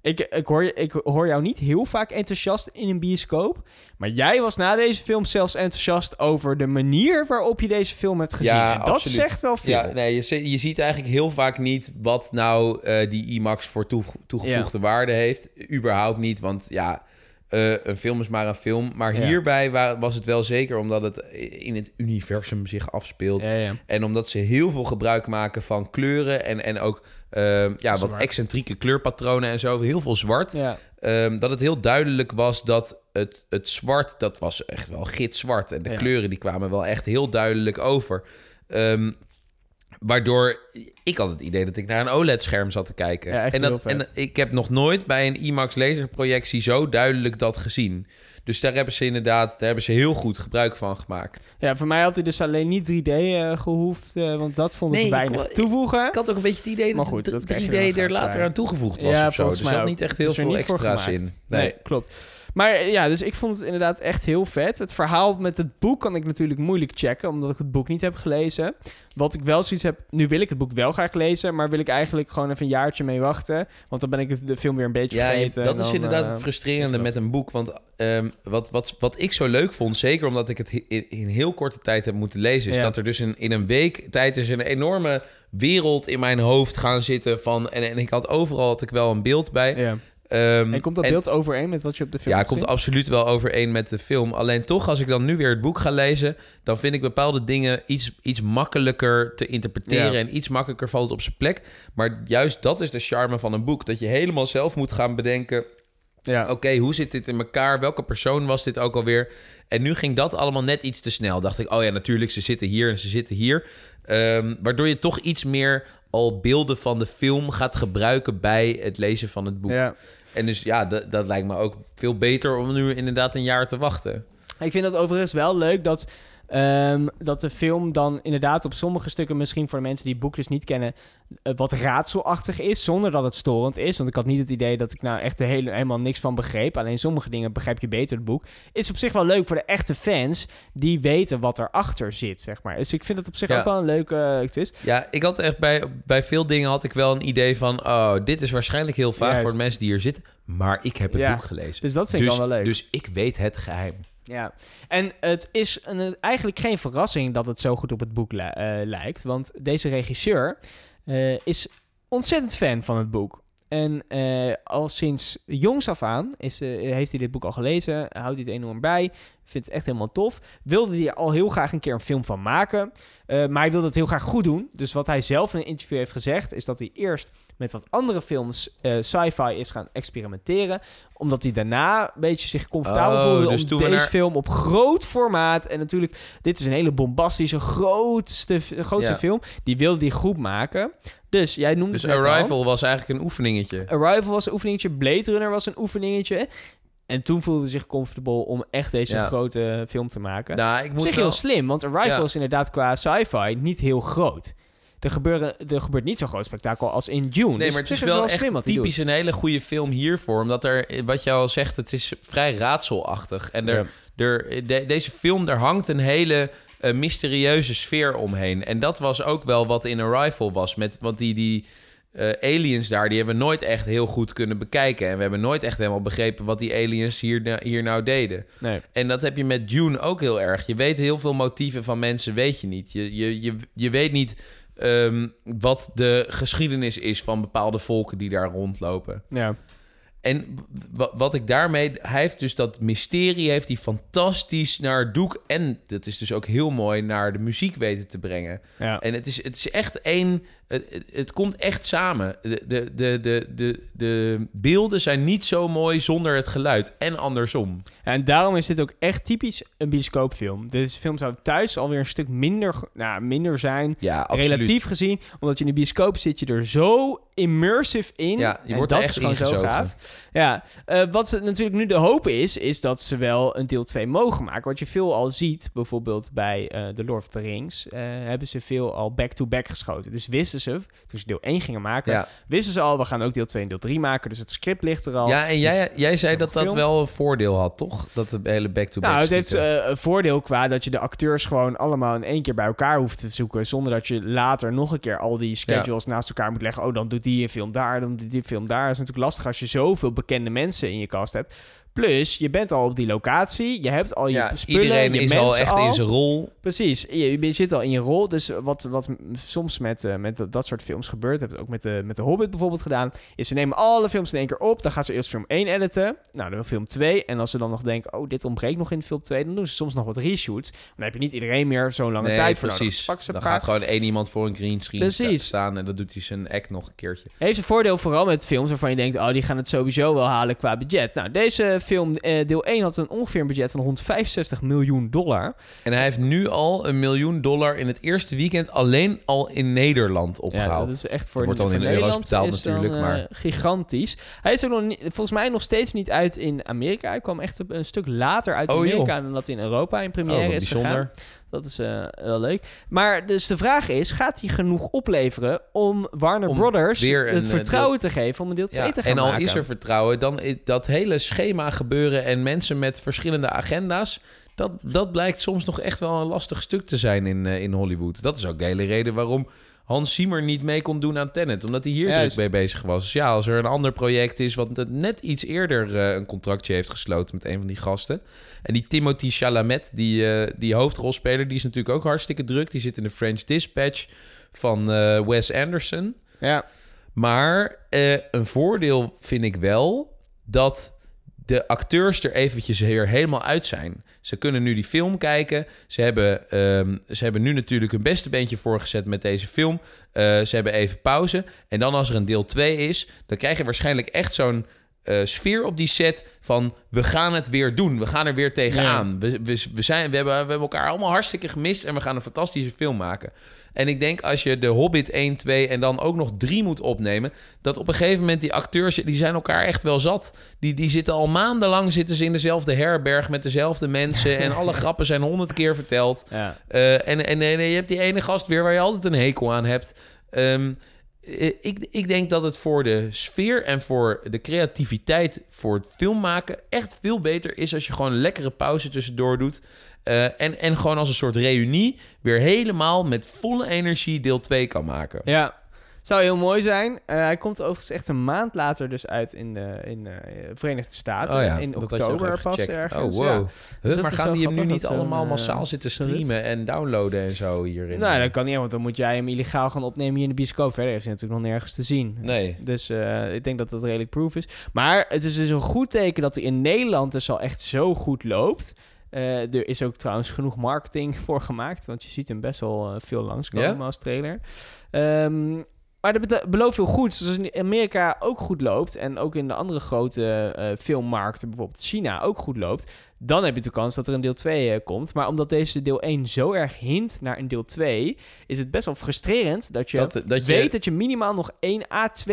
ik, ik, hoor, ik hoor jou niet heel vaak enthousiast in een bioscoop, maar jij was na deze film zelfs enthousiast over de manier waarop je deze film hebt gezien. Ja, en dat absoluut. zegt wel veel. Ja, nee, je, je ziet eigenlijk heel vaak niet wat nou eh, die IMAX voor toege- toegevoegde waarde heeft. Überhaupt niet, want ja, eh, een film is maar een film. Maar Ja. hierbij wa- was het wel zeker omdat het in het universum zich afspeelt. Ja, ja. En omdat ze heel veel gebruik maken van kleuren en, en ook ehm, ja, wat excentrieke kleurpatronen en zo. Heel veel zwart. Ja. Ehm, dat het heel duidelijk was dat het, het zwart, dat was echt wel gitzwart. En de Ja. kleuren die kwamen wel echt heel duidelijk over. Ehm, waardoor ik had het idee dat ik naar een OLED-scherm zat te kijken. Ja, echt en, heel dat, en ik heb nog nooit bij een IMAX laserprojectie zo duidelijk dat gezien. Dus daar hebben ze inderdaad daar hebben ze heel goed gebruik van gemaakt. ja, voor mij had hij dus alleen niet 3D eh, gehoefd, eh, want dat vond ik Nee, weinig toevoegen. Ik had ook een beetje het idee Maar dat goed, krijg je 3D dan er later bij. aan toegevoegd was Ja, of zo. Dus er zat ook. niet echt heel veel niet voor extra's gemaakt. in. Nee. Nee. klopt. Maar eh, ja, dus ik vond het inderdaad echt heel vet. Het verhaal met het boek kan ik natuurlijk moeilijk checken, omdat ik het boek niet heb gelezen. Wat ik wel zoiets heb, nu wil ik het boek wel graag lezen, maar wil ik eigenlijk gewoon even een jaartje mee wachten. Want dan ben ik de film weer een beetje Ja, vergeten. dat en is dan, inderdaad eh, het frustrerende dat. met een boek. Want ehm, wat, wat, wat ik zo leuk vond, zeker omdat ik het in, in heel korte tijd heb moeten lezen, is Ja. dat er dus in, in een week tijd is een enorme wereld in mijn hoofd gaan zitten van. En, en ik had overal had ik wel een beeld bij. Ja. Ehm, En komt dat en- beeld overeen met wat je op de film Ja, hebt komt absoluut wel overeen met de film. Alleen toch, als ik dan nu weer het boek ga lezen, dan vind ik bepaalde dingen iets, iets makkelijker te interpreteren Ja. en iets makkelijker valt het op zijn plek. Maar juist dat is de charme van een boek. Dat je helemaal zelf moet gaan bedenken. Ja. Oké, hoe zit dit in elkaar? Welke persoon was dit ook alweer? En nu ging dat allemaal net iets te snel. Dacht ik, oh ja, natuurlijk, ze zitten hier en ze zitten hier. Ehm, waardoor je toch iets meer al beelden van de film gaat gebruiken bij het lezen van het boek. ja. En dus ja, dat, dat lijkt me ook veel beter om nu inderdaad een jaar te wachten. Ik vind dat overigens wel leuk dat Ehm, dat de film dan inderdaad op sommige stukken, misschien voor de mensen die het boek dus niet kennen, eh, wat raadselachtig is, zonder dat het storend is. Want ik had niet het idee dat ik nou echt de hele, helemaal niks van begreep. Alleen sommige dingen begrijp je beter het boek. Is op zich wel leuk voor de echte fans die weten wat erachter zit, zeg maar. Dus ik vind het op zich Ja. ook wel een leuke eh, twist. Ja, ik had echt bij, bij veel dingen had ik wel een idee van... oh, dit is waarschijnlijk heel vaag Juist. voor de mensen die hier zitten. Maar ik heb het Ja, boek gelezen. Dus dat vind ik dus, dan wel leuk. dus ik weet het geheim. Ja, en het is een, eigenlijk geen verrassing dat het zo goed op het boek eh, lijkt. Want deze regisseur eh, is ontzettend fan van het boek. En eh, al sinds jongs af aan is, heeft hij dit boek al gelezen. Houdt hij het enorm bij. Vindt het echt helemaal tof. Wilde hij al heel graag een keer een film van maken. Maar hij wilde het heel graag goed doen. Dus wat hij zelf in een interview heeft gezegd... is dat hij eerst met wat andere films eh, sci-fi is gaan experimenteren. Omdat hij daarna een beetje zich comfortabel Oh, voelde... dus om deze film op groot formaat... en natuurlijk, dit is een hele bombastische, grootste, grootste Ja. film... die wilde hij goed maken. Dus jij noemde Dus al. Arrival was eigenlijk een oefeningetje. Arrival was een oefeningetje, Blade Runner was een oefeningetje. En toen voelde hij zich comfortable om echt deze Ja. grote film te maken. Nou, ik moet wel... heel slim, want Arrival Ja. is inderdaad qua sci-fi niet heel groot. Er, gebeuren, er gebeurt niet zo'n groot spektakel als in Dune. Nee, Dus maar het is wel echt typisch een hele goede film hiervoor. Omdat er, wat jij al zegt, het is vrij raadselachtig. En er, er, de- deze film, daar hangt een hele eh, mysterieuze sfeer omheen. En dat was ook wel wat in Arrival was. Met, want die, die eh, aliens daar, die hebben we nooit echt heel goed kunnen bekijken. En we hebben nooit echt helemaal begrepen wat die aliens hier, hier nou deden. Nee. En dat heb je met Dune ook heel erg. Je weet heel veel motieven van mensen, weet je niet. Je, je, je, je weet niet ehm, wat de geschiedenis is van bepaalde volken die daar rondlopen. Ja. En wa- wat ik daarmee... Hij heeft dus dat mysterie, heeft hij fantastisch naar het doek... en dat is dus ook heel mooi naar de muziek weten te brengen. Ja. En het is, het is echt één... Het, komt echt samen. De, de, de, de, de, de beelden zijn niet zo mooi zonder het geluid. En andersom. En daarom is dit ook echt typisch een bioscoopfilm. Deze film zou thuis alweer een stuk minder, nou, minder zijn. Ja, absoluut. Relatief gezien, omdat je in de bioscoop zit je er zo immersive in. Ja, je En wordt er dat echt is gewoon zo gaaf. Ja, eh, wat ze natuurlijk nu de hoop is, is dat ze wel een deel 2 mogen maken. Wat je veel al ziet, bijvoorbeeld bij eh The Lord of the Rings, eh, hebben ze veel al back-to-back geschoten. Dus wisten ze, toen ze deel 1 gingen maken, Ja. wisten ze al, we gaan ook deel 2 en deel 3 maken. Dus het script ligt er al. Ja, en jij, jij zei dat dat wel een voordeel had, toch? Dat de hele back-to-back Nou, het heeft eh, een voordeel qua dat je de acteurs gewoon allemaal in één keer bij elkaar hoeft te zoeken. Zonder dat je later nog een keer al die schedules naast elkaar moet leggen. Oh, dan doet die een film daar, dan doet die een film daar. Dat is natuurlijk lastig als je zoveel bekende mensen in je cast hebt. Plus, je bent al op die locatie. Je hebt al je ja, spullen, iedereen je is al echt in zijn rol. Precies, je, je zit al in je rol. Dus wat, wat soms met, eh, met dat, dat soort films gebeurt, heb ik ook met de, met de Hobbit bijvoorbeeld gedaan, is ze nemen alle films in één keer op. Dan gaan ze eerst film 1 editen, nou dan film 2. En als ze dan nog denken, oh, dit ontbreekt nog in film 2, dan doen ze soms nog wat reshoots. Maar dan heb je niet iedereen meer zo'n lange Nee, tijd voor nodig. precies. Ze Dan gaat gewoon één iemand voor een green screen Precies. sta- staan... en dan doet hij zijn act nog een keertje. Heeft een voordeel vooral met films waarvan je denkt, oh, die gaan het sowieso wel halen qua budget. Nou, deze film, eh, deel 1, had een ongeveer een budget van 165 miljoen dollar. En hij heeft nu al een miljoen dollar in het eerste weekend... alleen al in Nederland Ja, opgehaald. dat is echt voor, wordt dan in euro's Nederland betaald is dan, natuurlijk, eh, maar- gigantisch. Hij is ook nog niet, volgens mij nog steeds niet uit in Amerika. Hij kwam echt een stuk later uit Oh, Amerika joh. dan dat hij in Europa in Oh, première wat is bijzonder. gegaan. Dat is eh, wel leuk. Maar dus de vraag is, gaat hij genoeg opleveren om Warner Om Brothers weer een, het eh, vertrouwen te geven om een deel 2 Ja, te gaan en al maken? is er vertrouwen, dan is dat hele schema gebeuren en mensen met verschillende agenda's, dat, dat blijkt soms nog echt wel een lastig stuk te zijn in, eh, in Hollywood. Dat is ook de hele reden waarom Hans Zimmer niet mee kon doen aan Tenet, omdat hij hier Juist. druk mee bezig was. Dus ja, als er een ander project is wat het net iets eerder eh, een contractje heeft gesloten met een van die gasten. En die Timothy Chalamet, die, eh, die hoofdrolspeler, die is natuurlijk ook hartstikke druk. Die zit in de French Dispatch van Wes Anderson. Ja, Maar een voordeel vind ik wel dat de acteurs er eventjes weer helemaal uit zijn. Ze kunnen nu die film kijken. Ze hebben, ehm, ze hebben nu natuurlijk hun beste beentje voorgezet met deze film. Eh, ze hebben even pauze. En dan als er een deel 2 is, dan krijg je waarschijnlijk echt zo'n eh, sfeer op die set van we gaan het weer doen. We gaan er weer tegenaan. We, we, we, zijn, we, hebben, we hebben elkaar allemaal hartstikke gemist en we gaan een fantastische film maken. En ik denk als je de Hobbit 1, 2 en dan ook nog 3 moet opnemen... dat op een gegeven moment die acteurs, die zijn elkaar echt wel zat. Die, die zitten al maandenlang zitten ze in dezelfde herberg met dezelfde mensen... en alle *laughs* grappen zijn honderd keer verteld. Ja. Eh, en, en, en je hebt die ene gast weer waar je altijd een hekel aan hebt. Ehm, eh, ik, ik denk dat het voor de sfeer en voor de creativiteit voor het filmmaken echt veel beter is als je gewoon een lekkere pauze tussendoor doet. Eh, en, en gewoon als een soort reunie weer helemaal met volle energie deel 2 kan maken. Ja, zou heel mooi zijn. Eh, hij komt overigens echt een maand later dus uit in de, in de Verenigde Staten. Oh ja, in oktober pas gecheckt. ergens. Oh, wow. Dus Huh, maar gaan die hem nu niet allemaal eh, massaal zitten streamen en downloaden en zo hierin? Nou, dat kan niet, want dan moet jij hem illegaal gaan opnemen hier in de bioscoop. Verder heeft hij natuurlijk nog nergens te zien. Nee. Dus, dus, eh, ik denk dat dat redelijk proof is. Maar het is dus een goed teken dat hij in Nederland dus al echt zo goed loopt. Eh, er is ook trouwens genoeg marketing *laughs* voor gemaakt. Want je ziet hem best wel eh, veel langskomen Ja? als trailer. Ehm, maar dat belooft veel goeds. Dus als het in Amerika ook goed loopt... en ook in de andere grote eh, filmmarkten, bijvoorbeeld China, ook goed loopt... dan heb je de kans dat er een deel 2 eh, komt. Maar omdat deze deel 1 zo erg hint naar een deel 2... is het best wel frustrerend dat je, Dat- dat je- weet dat je minimaal nog 1 A2...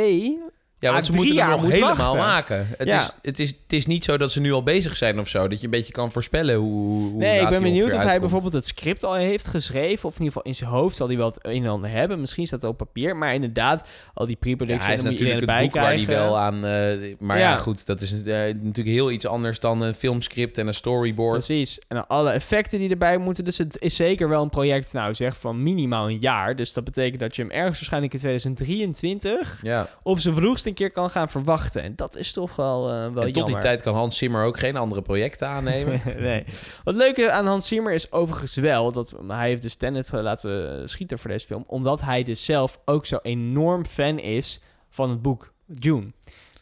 Ja, want Ah, ze moeten jaar nog helemaal wachten. maken. Het, Ja. is, het, is, het is niet zo dat ze nu al bezig zijn of zo. Dat je een beetje kan voorspellen hoe. hoe Nee, ik ben benieuwd of hij bijvoorbeeld het script al heeft geschreven. Of in ieder geval in zijn hoofd zal hij wel het een en ander hebben. Misschien staat het op papier. Maar inderdaad, al die Ja, pre-production... hij heeft natuurlijk het boek waar hij wel aan... eh, maar ja. Ja. goed, dat is eh, natuurlijk heel iets anders dan een filmscript en een storyboard. Precies. En alle effecten die erbij moeten. Dus het is zeker wel een project, nou zeg, van minimaal een jaar. Dus dat betekent dat je hem ergens waarschijnlijk in 2023... Ja. op zijn vroegst een keer kan gaan verwachten. En dat is toch wel, eh wel En tot die tijd kan Hans Zimmer ook geen andere projecten aannemen. *laughs* nee. Wat leuke aan Hans Zimmer is overigens wel dat hij heeft dus Tenet laten schieten voor deze film, omdat hij dus zelf ook zo enorm fan is van het boek Dune.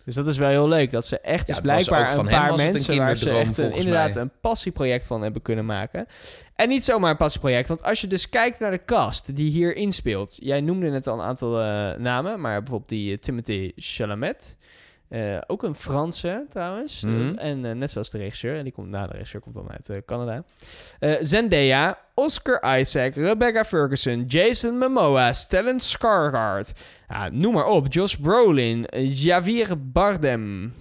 Dus dat is wel heel leuk dat ze echt dus blijkbaar een paar een mensen waar ze echt een, inderdaad mij. een passieproject van hebben kunnen maken. En niet zomaar een passieproject, want als je dus kijkt naar de cast die hier inspeelt. Jij noemde net al een aantal eh, namen, maar bijvoorbeeld die eh, Timothy Chalamet. Eh, ook een Franse trouwens. Mhm. Eh, en eh, net zoals de regisseur. En die komt, nou, de regisseur komt dan uit Canada. Zendaya, Oscar Isaac, Rebecca Ferguson, Jason Momoa, Stellan Skarsgård. Ja, noem maar op. Josh Brolin, Javier Bardem.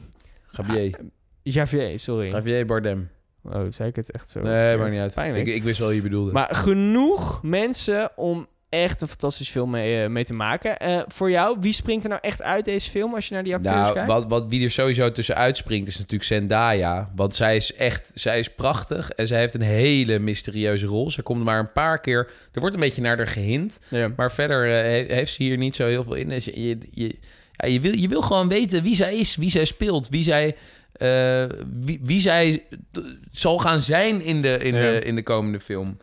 Javier. Javier, sorry. Javier Bardem. Oh, zei ik het echt zo? Nee, maakt niet uit. Pijnlijk. Ik, ik wist wel wie je bedoelde. Maar genoeg mensen om echt een fantastische film mee, eh, mee te maken. Eh, voor jou, wie springt er nou echt uit deze film als je naar die acteurs Nou, kijkt? wat, wat, wie er sowieso tussen uitspringt is natuurlijk Zendaya. Want zij is echt, zij is prachtig en zij heeft een hele mysterieuze rol. Ze komt maar een paar keer, er wordt een beetje naar haar gehint. Ja. Maar verder eh, he- heeft ze hier niet zo heel veel in. Dus je, je, je, ja, je, wil, je wil gewoon weten wie zij is, wie zij speelt, wie zij, wie, wie zij zal gaan zijn in de, in Ja. de, in de komende film.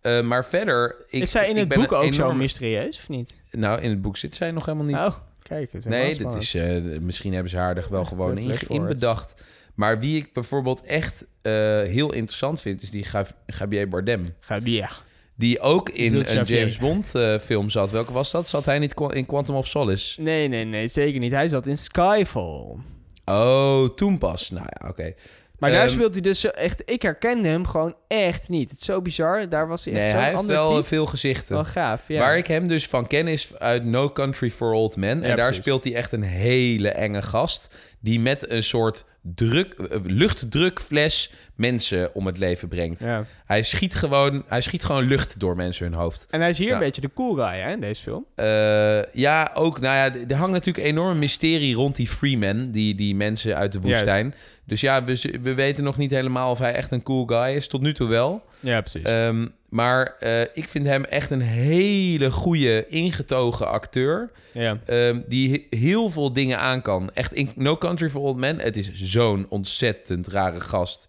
Eh, maar verder... Ik, is zij in het boek ook zo mysterieus, of niet? Nou, in het boek zit zij nog helemaal niet. Oh, kijk. is Nee, dat is, eh, misschien hebben ze haar er wel Echt, gewoon eh, in, inbedacht. Maar wie ik bijvoorbeeld echt heel interessant vind, is die Javier Bardem. Javier. Die ook in een Javier. James Bond film zat. Welke was dat? Zat hij niet in Quantum of Solace? Nee, nee, nee, zeker niet. Hij zat in Skyfall. Oh, toen pas. Nou ja, oké. Maar daar Ehm, speelt hij dus echt... Ik herkende hem gewoon echt niet. Het is zo bizar. Daar was hij echt Nee, zo'n hij heeft ander wel type. veel gezichten. Wel gaaf, ja. Waar ik hem dus van ken is uit No Country for Old Men. En Ja, daar precies. speelt hij echt een hele enge gast. Die met een soort druk, eh, luchtdrukfles mensen om het leven brengt. Ja. Hij, schiet gewoon, hij schiet gewoon lucht door mensen hun hoofd. En hij is hier een beetje de cool guy, hè, in deze film. Eh, ja, ook, nou ja, er hangt natuurlijk een enorm mysterie rond die Freeman, die, die mensen uit de woestijn. Dus ja, we, we weten nog niet helemaal of hij echt een cool guy is. Tot nu toe wel. Ja, precies. Ehm, maar eh, ik vind hem echt een hele goede, ingetogen acteur. ja. ehm, die he- heel veel dingen aan kan. Echt in No Country for Old Men. Het is zo'n ontzettend rare gast.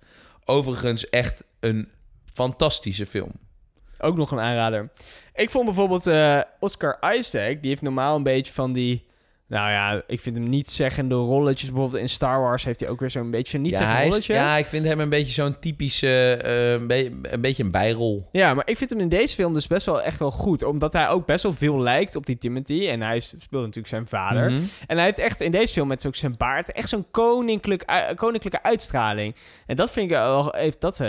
Overigens echt een fantastische film. Ook nog een aanrader. Ik vond bijvoorbeeld eh, Oscar Isaac, die heeft normaal een beetje van die Nou ja, ik vind hem niet zeggende rolletjes. Bijvoorbeeld in Star Wars heeft hij ook weer zo'n beetje een niet ja, is- rolletje. ja, ik vind hem een beetje zo'n typische, eh, een, be- een beetje een bijrol. Ja, maar ik vind hem in deze film dus best wel echt wel goed. Omdat hij ook best wel veel lijkt op die Timothy. En hij speelt natuurlijk zijn vader. Mhm. En hij heeft echt in deze film met ook zijn baard echt zo'n koninklijk, koninklijke uitstraling. En dat vind ik wel, heeft dat, eh,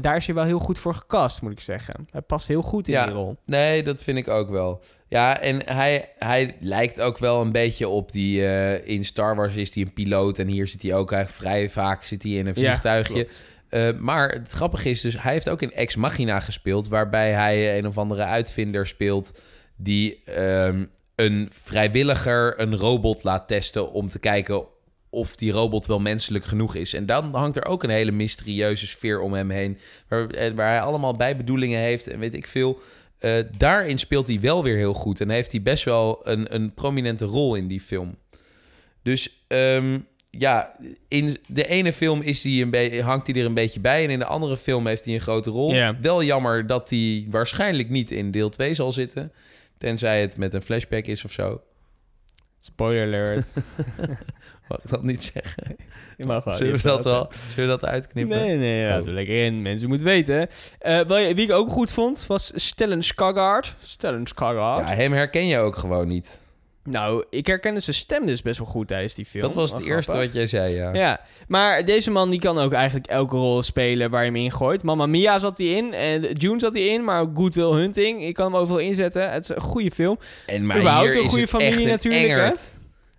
daar is hij wel heel goed voor gecast, moet ik zeggen. Hij past heel goed in Ja. die rol. Nee, dat vind ik ook wel. Ja, en hij, hij lijkt ook wel een beetje op die... eh, in Star Wars is hij een piloot en hier zit hij ook eigenlijk vrij vaak zit hij in een vliegtuigje. Eh, maar het grappige is dus, hij heeft ook in Ex Machina gespeeld... waarbij hij een of andere uitvinder speelt... die ehm, een vrijwilliger een robot laat testen... om te kijken of die robot wel menselijk genoeg is. En dan hangt er ook een hele mysterieuze sfeer om hem heen... waar, eh, waar hij allemaal bijbedoelingen heeft en weet ik veel... Eh, daarin speelt hij wel weer heel goed... en heeft hij best wel een, een prominente rol in die film. Dus ehm, ja, in de ene film is hij een be- hangt hij er een beetje bij... en in de andere film heeft hij een grote rol. Wel jammer dat hij waarschijnlijk niet in deel 2 zal zitten... tenzij het met een flashback is of zo. Spoiler alert. *laughs* Mag ik dat niet zeggen? Je mag wel, Zullen we dat wel? Zullen we dat uitknippen? Nee, nee, laten we lekker in. Mensen moeten weten. Eh, wie ik ook goed vond, was Stellan Skarsgård. Stellan Skarsgård. Ja, hem herken je ook gewoon niet. Nou, ik herkende zijn stem dus best wel goed tijdens die film. Dat was het eerste grappig. wat jij zei, ja. Ja, maar deze man die kan ook eigenlijk elke rol spelen waar je hem in gooit. Mamma Mia zat hij in en June zat hij in, maar ook Good Will Hunting. Ik kan hem overal inzetten. Het is een goede film. En maar Überhaupt hier een goede familie natuurlijk, hè?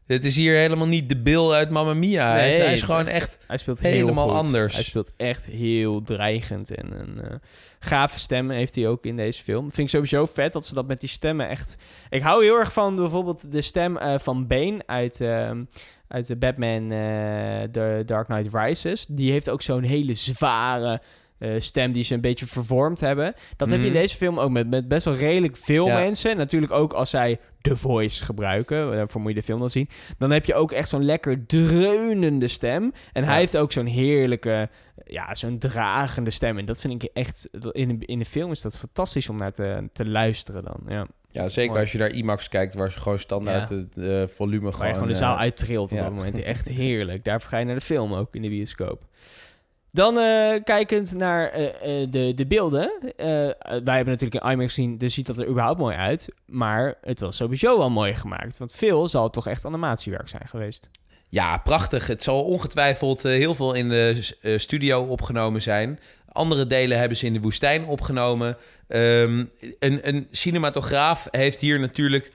Dit is hier helemaal niet de Bill uit Mamma Mia. Hij is- hij is het gewoon echt... Hij speelt helemaal anders. Hij speelt echt heel dreigend en een eh, gave stem heeft hij ook in deze film. Vind ik sowieso vet dat ze dat met die stemmen echt... Ik hou heel erg van bijvoorbeeld de stem eh, van Bane uit, ehm, uit de Batman eh, The Dark Knight Rises. Die heeft ook zo'n hele zware eh, stem die ze een beetje vervormd hebben. Dat heb je in Mhm. deze film ook met, met best wel redelijk veel Ja. mensen. Natuurlijk ook als zij The Voice gebruiken. Daarvoor moet je de film dan zien. Dan heb je ook echt zo'n lekker dreunende stem. En hij heeft ook zo'n heerlijke, ja, zo'n dragende stem. En dat vind ik echt, in de, in de film is dat fantastisch om naar te, te luisteren dan. Ja. Ja, zeker Mooi. als je naar IMAX kijkt... waar ze gewoon standaard Ja. het eh, volume Waar gewoon... je gewoon de zaal eh, uittrilt op ja. dat moment. Echt heerlijk. Daarvoor ga je naar de film ook in de bioscoop. Dan eh, kijkend naar eh, eh, de, de beelden. Wij hebben natuurlijk een IMAX gezien, dus ziet dat er überhaupt mooi uit. Maar het was sowieso wel mooi gemaakt. Want veel zal toch echt animatiewerk zijn geweest. Ja, prachtig. Het zal ongetwijfeld heel veel in de studio opgenomen zijn. Andere delen hebben ze in de woestijn opgenomen. Ehm, een, een cinematograaf heeft hier natuurlijk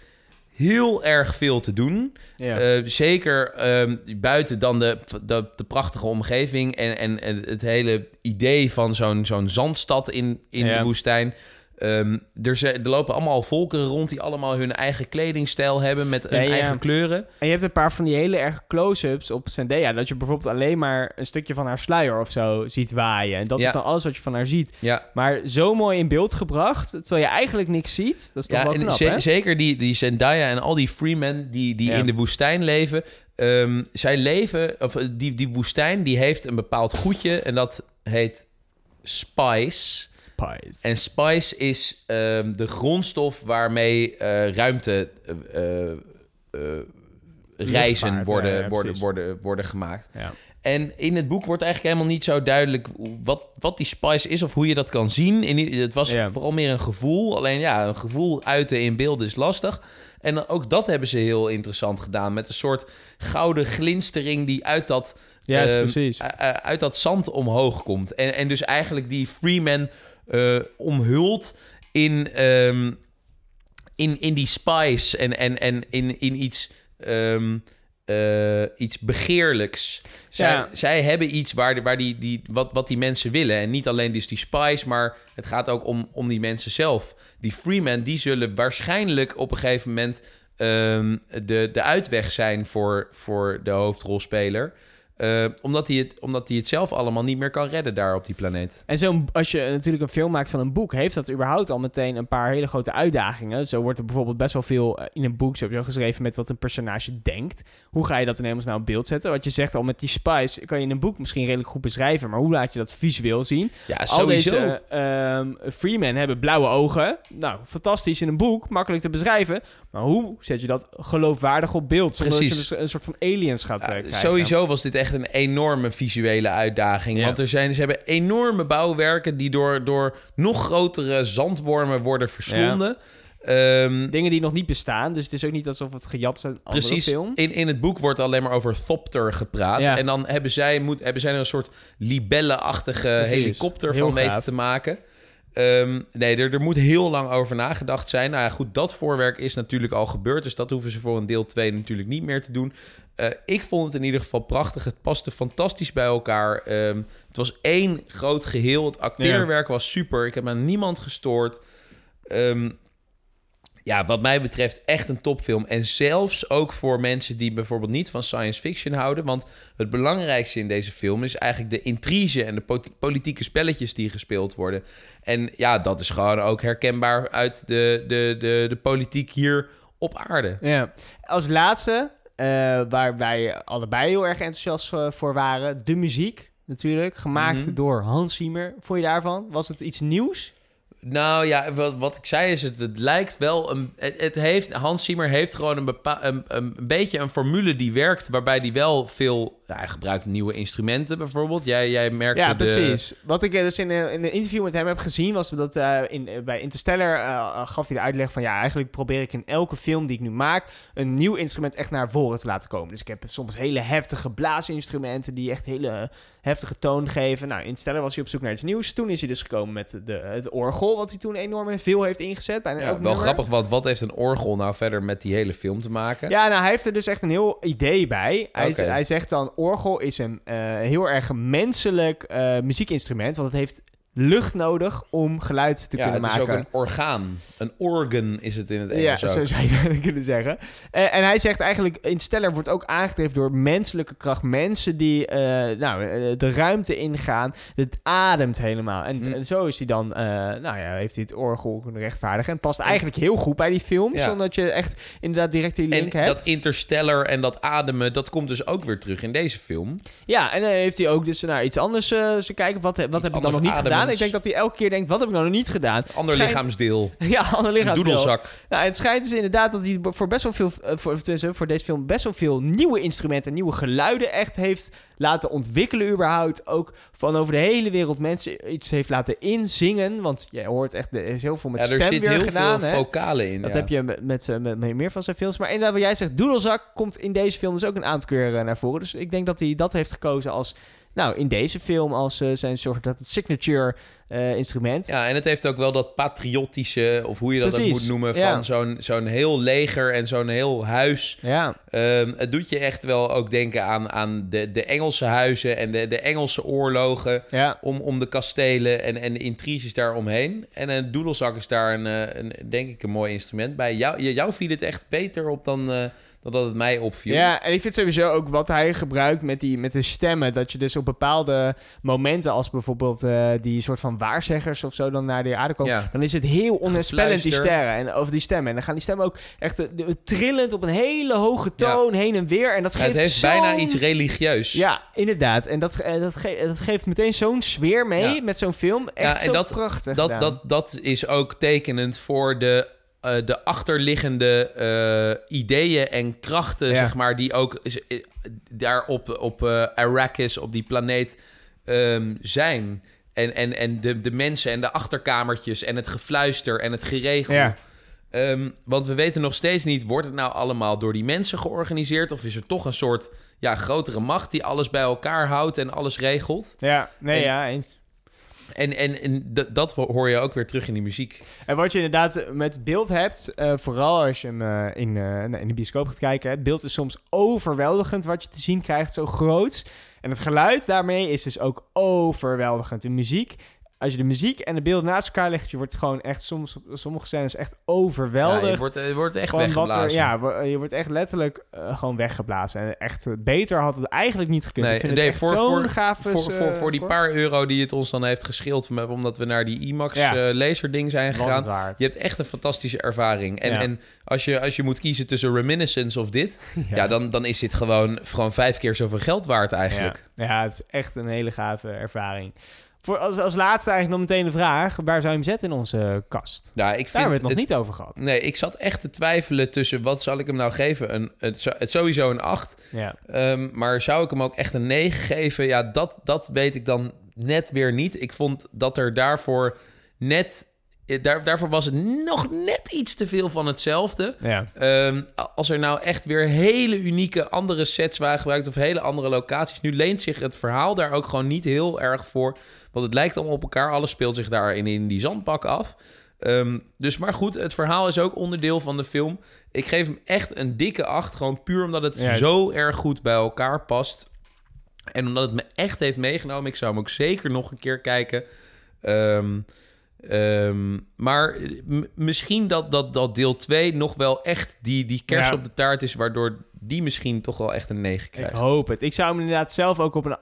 heel erg veel te doen. Ja. Eh, zeker ehm, buiten dan de, de, de prachtige omgeving en, en, en het hele idee van zo'n zo'n zandstad in, in Ja. de woestijn. Ehm, er, er lopen allemaal volkeren rond die allemaal hun eigen kledingstijl hebben met hun Ja, ja. eigen kleuren. En je hebt een paar van die hele erg close-ups op Zendaya. Dat je bijvoorbeeld alleen maar een stukje van haar sluier of zo ziet waaien. En dat Ja. is dan alles wat je van haar ziet. Maar zo mooi in beeld gebracht, terwijl je eigenlijk niks ziet. Dat is toch ja wel knap, hè? zeker die, die Zendaya en al die Freemen die, die in de woestijn leven. ehm, zij leven, of eh, die, die woestijn die heeft een bepaald goedje en dat heet spice. Spice. En spice is ehm, de grondstof waarmee eh, ruimte eh, eh, reizen worden, ja, worden, worden, worden gemaakt. ja. En in het boek wordt eigenlijk helemaal niet zo duidelijk wat, wat die spice is of hoe je dat kan zien. In, het was Ja. vooral meer een gevoel. Alleen ja, een gevoel uiten in beelden is lastig. En ook dat hebben ze heel interessant gedaan. Met een soort gouden glinstering die uit dat, Ja, ehm, precies. uit dat zand omhoog komt. En, en dus eigenlijk die Freeman eh omhult in, ehm, in, in die spice en, en, en in, in iets, ehm, eh, iets begeerlijks. Zij, Ja. zij hebben iets waar, de- waar die, die, wat, wat die mensen willen. En niet alleen dus die spice, maar het gaat ook om, om die mensen zelf. Die Freeman, die zullen waarschijnlijk op een gegeven moment de, de uitweg zijn voor, voor de hoofdrolspeler. Eh, omdat, hij het, omdat hij het zelf allemaal niet meer kan redden daar op die planeet. En zo, als je natuurlijk een film maakt van een boek, heeft dat überhaupt al meteen een paar hele grote uitdagingen. Zo wordt er bijvoorbeeld best wel veel eh, in een boek sowieso geschreven met wat een personage denkt. Hoe ga je dat in hemelsnaam op beeld zetten? Wat je zegt al met die spice, kan je in een boek misschien redelijk goed beschrijven, maar hoe laat je dat visueel zien? Ja, Al sowieso. deze ehm Freemen hebben blauwe ogen. Nou, fantastisch in een boek, makkelijk te beschrijven. Maar hoe zet je dat geloofwaardig op beeld? Zonder Precies. dat je een soort van aliens gaat eh, krijgen. sowieso was dit echt een enorme visuele uitdaging. Ja. Want er zijn, ze hebben enorme bouwwerken die door, door nog grotere zandwormen worden verslonden. Ehm, Dingen die nog niet bestaan, dus het is ook niet alsof het gejat is uit een andere Precies. film. In, in het boek wordt alleen maar over Thopter gepraat. Ja. En dan hebben zij, moet, hebben zij er een soort libellenachtige helikopter Heel van weten te maken. Ehm, nee, er, er moet heel lang over nagedacht zijn. Nou ja, goed, dat voorwerk is natuurlijk al gebeurd. Dus dat hoeven ze voor een deel 2 natuurlijk niet meer te doen. Eh, ik vond het in ieder geval prachtig. Het paste fantastisch bij elkaar. Ehm, het was één groot geheel. Het acteerwerk was super. Ik heb aan niemand gestoord. Ehm, ja, wat mij betreft echt een topfilm. En zelfs ook voor mensen die bijvoorbeeld niet van science fiction houden. Want het belangrijkste in deze film is eigenlijk de intrige en de po- politieke spelletjes die gespeeld worden. En ja, dat is gewoon ook herkenbaar uit de, de, de, de politiek hier op aarde. Ja. Als laatste, waar wij allebei heel erg enthousiast eh, voor waren, de muziek natuurlijk, gemaakt Mhm. door Hans Zimmer. Vond je daarvan? Was het iets nieuws? Nou ja, wat, wat ik zei is, het, het lijkt wel een. Het, het heeft, Hans Zimmer heeft gewoon een, bepa- een, een, een beetje een formule die werkt, waarbij hij wel veel. Ja, hij gebruikt nieuwe instrumenten bijvoorbeeld. Jij, jij merkte Ja, de- precies. Wat ik eh, dus in, een- in een interview met hem heb gezien, was dat eh, in, eh, bij Interstellar eh, gaf hij de uitleg van ja, eigenlijk probeer ik in elke film die ik nu maak een nieuw instrument echt naar voren te laten komen. Dus ik heb soms hele heftige blaasinstrumenten die echt hele heftige toon geven. Nou, in Interstellar was hij op zoek naar iets nieuws. Toen is hij dus gekomen met de, het orgel, wat hij toen enorm veel heeft ingezet. Bijna Ja, elk wel nummer. grappig, wat, wat heeft een orgel nou verder met die hele film te maken? Ja, nou, hij heeft er dus echt een heel idee bij. Hij, hij zegt dan, orgel is een eh, heel erg menselijk eh, muziekinstrument, want het heeft lucht nodig om geluid te Ja, kunnen het is maken. ook een orgaan. Een organ is het in het ja, Engels ook. zo zou je *laughs* het kunnen zeggen. Eh, en hij zegt eigenlijk, Interstellar wordt ook aangedreven door menselijke kracht. Mensen die eh, nou, eh, de ruimte ingaan. Het ademt helemaal. En, Hm. en zo is hij dan, nou ja, heeft hij het orgel kunnen rechtvaardigen. En het past eigenlijk heel goed bij die film. Ja. Zonder dat je echt inderdaad direct die En link hebt. dat interstellar en dat ademen, dat komt dus ook weer terug in deze film. Ja, en dan heeft hij ook dus naar iets anders ze kijken. Wat, wat heb ik dan nog niet gedaan? Ik denk dat hij elke keer denkt, wat heb ik nou nog niet gedaan? Ander Schijnt- lichaamsdeel. *laughs* Ja, ander lichaamsdeel. Doedelzak. Nou, het schijnt dus inderdaad dat hij voor best wel veel, eh, voor, voor deze film best wel veel nieuwe instrumenten, nieuwe geluiden echt heeft laten ontwikkelen überhaupt. Ook van over de hele wereld mensen iets heeft laten inzingen. Want je hoort echt, er is heel veel met Ja, er stem zit weer heel gedaan. veel vocalen in. Dat ja. heb je met, met, eh, met, met meer van zijn films. Maar inderdaad, wat jij zegt, Doedelzak komt in deze film dus ook een aantal keer eh, naar voren. Dus ik denk dat hij dat heeft gekozen als, nou, in deze film als eh, zijn soort dat signature eh, instrument. Ja, en het heeft ook wel dat patriotische, of hoe je dat moet noemen, ja. van zo'n zo'n heel leger en zo'n heel huis. Ja, Ehm, het doet je echt wel ook denken aan, aan de, de Engelse huizen en de, de Engelse oorlogen. ja. Om, om de kastelen en, en de intriges daaromheen. En een doedelzak is daar een, eh, een, denk ik een mooi instrument bij. Jou, jou viel het echt beter op dan, dan dat het mij opviel. Ja, en ik vind sowieso ook wat hij gebruikt met, die, met de stemmen. Dat je dus op bepaalde momenten, als bijvoorbeeld eh, die soort van waarzeggers of zo dan naar de aarde komen. Ja. Dan is het heel onheilspellend, die sterren en over die stemmen. En dan gaan die stemmen ook echt eh, trillend op een hele hoge toon heen en weer. En dat Ja, geeft het heeft bijna iets religieus. Ja, inderdaad. En dat, eh, dat, ge- dat geeft meteen zo'n sfeer mee Ja. met zo'n film. Echt Ja, en zo dat- prachtig dat, dat, dat is ook tekenend voor de, eh, de achterliggende eh, ideeën en krachten, Ja. zeg maar, die ook eh, daar op, op eh, Arrakis, op die planeet, ehm, zijn. En, en, en de, de mensen en de achterkamertjes en het gefluister en het geregel. Ja. Ehm, want we weten nog steeds niet, wordt het nou allemaal door die mensen georganiseerd? Of is er toch een soort ja, grotere macht die alles bij elkaar houdt en alles regelt? Ja, nee, En- ja, eens. En, en, en dat hoor je ook weer terug in die muziek. En wat je inderdaad met beeld hebt, eh, vooral als je hem eh, in, eh, in de bioscoop gaat kijken, het beeld is soms overweldigend wat je te zien krijgt, zo groot. En het geluid daarmee is dus ook overweldigend. De muziek als je de muziek en de beelden naast elkaar legt, je wordt gewoon echt soms, sommige scènes echt Ja, overweldigd. je, wordt, je wordt echt Gewoon wat weggeblazen. er, ja, je wordt echt letterlijk eh, gewoon weggeblazen. En echt eh, beter had het eigenlijk niet gekund. Nee, ik vind nee, het voor- zo'n voor- gave voor, voor, eh, voor die score. paar euro die het ons dan heeft geschild... omdat we naar die IMAX Ja. laserding zijn gegaan... Je hebt echt een fantastische ervaring. En, Ja. en als, je, als je moet kiezen tussen Reminiscence of dit... *laughs* Ja, dan, dan is dit gewoon, gewoon vijf keer zoveel geld waard eigenlijk. Ja. ja, het is echt een hele gave ervaring. Voor, als, als laatste eigenlijk nog meteen de vraag... waar zou je hem zetten in onze kast? Ja, ik Daar vind hebben we het nog het- niet over gehad. Nee, ik zat echt te twijfelen tussen wat zal ik hem nou geven. Een, het sowieso een 8. Ja. Ehm, maar zou ik hem ook echt een 9 geven? Ja, dat, dat weet ik dan net weer niet. Ik vond dat er daarvoor net... eh, Daar, daarvoor was het nog net iets te veel van hetzelfde. Ja. Ehm, als er nou echt weer hele unieke andere sets waren gebruikt of hele andere locaties, nu leent zich het verhaal daar ook gewoon niet heel erg voor. Want het lijkt allemaal op elkaar. Alles speelt zich daar in, in die zandbak af. Ehm, dus maar goed, het verhaal is ook onderdeel van de film. Ik geef hem echt een dikke acht. Gewoon puur omdat het Juist. zo erg goed bij elkaar past. En omdat het me echt heeft meegenomen. Ik zou hem ook zeker nog een keer kijken. Ehm, ehm, maar m- misschien dat, dat, dat deel 2 nog wel echt die, die kers Ja. op de taart is... waardoor die misschien toch wel echt een 9 Ik krijgt. hoop het. Ik zou hem inderdaad zelf ook op een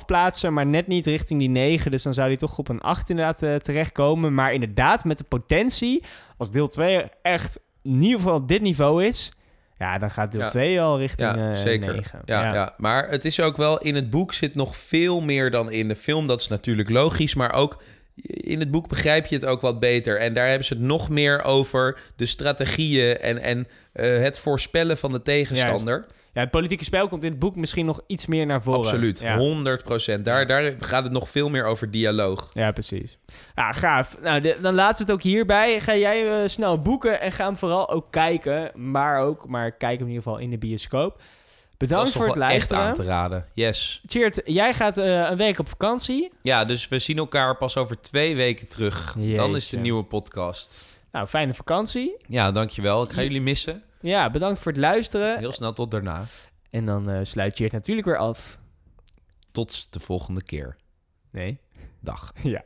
8,5 plaatsen, maar net niet richting die 9. Dus dan zou hij toch op een 8 inderdaad eh, terechtkomen. Maar inderdaad, met de potentie, als deel 2 echt in ieder geval dit niveau is, ja, dan gaat deel Ja. 2 al richting Ja, eh, zeker. 9. Ja, ja. maar het is ook wel... In het boek zit nog veel meer dan in de film. Dat is natuurlijk logisch, maar ook... In het boek begrijp je het ook wat beter. En daar hebben ze het nog meer over de strategieën en, en eh, het voorspellen van de tegenstander. Ja, het politieke spel komt in het boek misschien nog iets meer naar voren. Absoluut, Ja. 100 procent. Daar, daar gaat het nog veel meer over dialoog. Ja, precies. Ja, gaaf. Nou, de- dan laten we het ook hierbij. Ga jij eh, snel boeken en ga hem vooral ook kijken. Maar ook, maar kijk hem in ieder geval in de bioscoop. Bedankt voor het wel echt aan luisteren. te raden. Yes. Cheert, jij gaat eh, een week op vakantie. Ja, dus we zien elkaar pas over twee weken terug. Dan is de nieuwe podcast. Nou, fijne vakantie. Ja, dankjewel. Ik ga jullie missen. Ja, bedankt voor het luisteren. Heel snel tot daarna. En dan eh, sluit Cheert natuurlijk weer af. Tot de volgende keer. Nee. Dag. *laughs* Ja.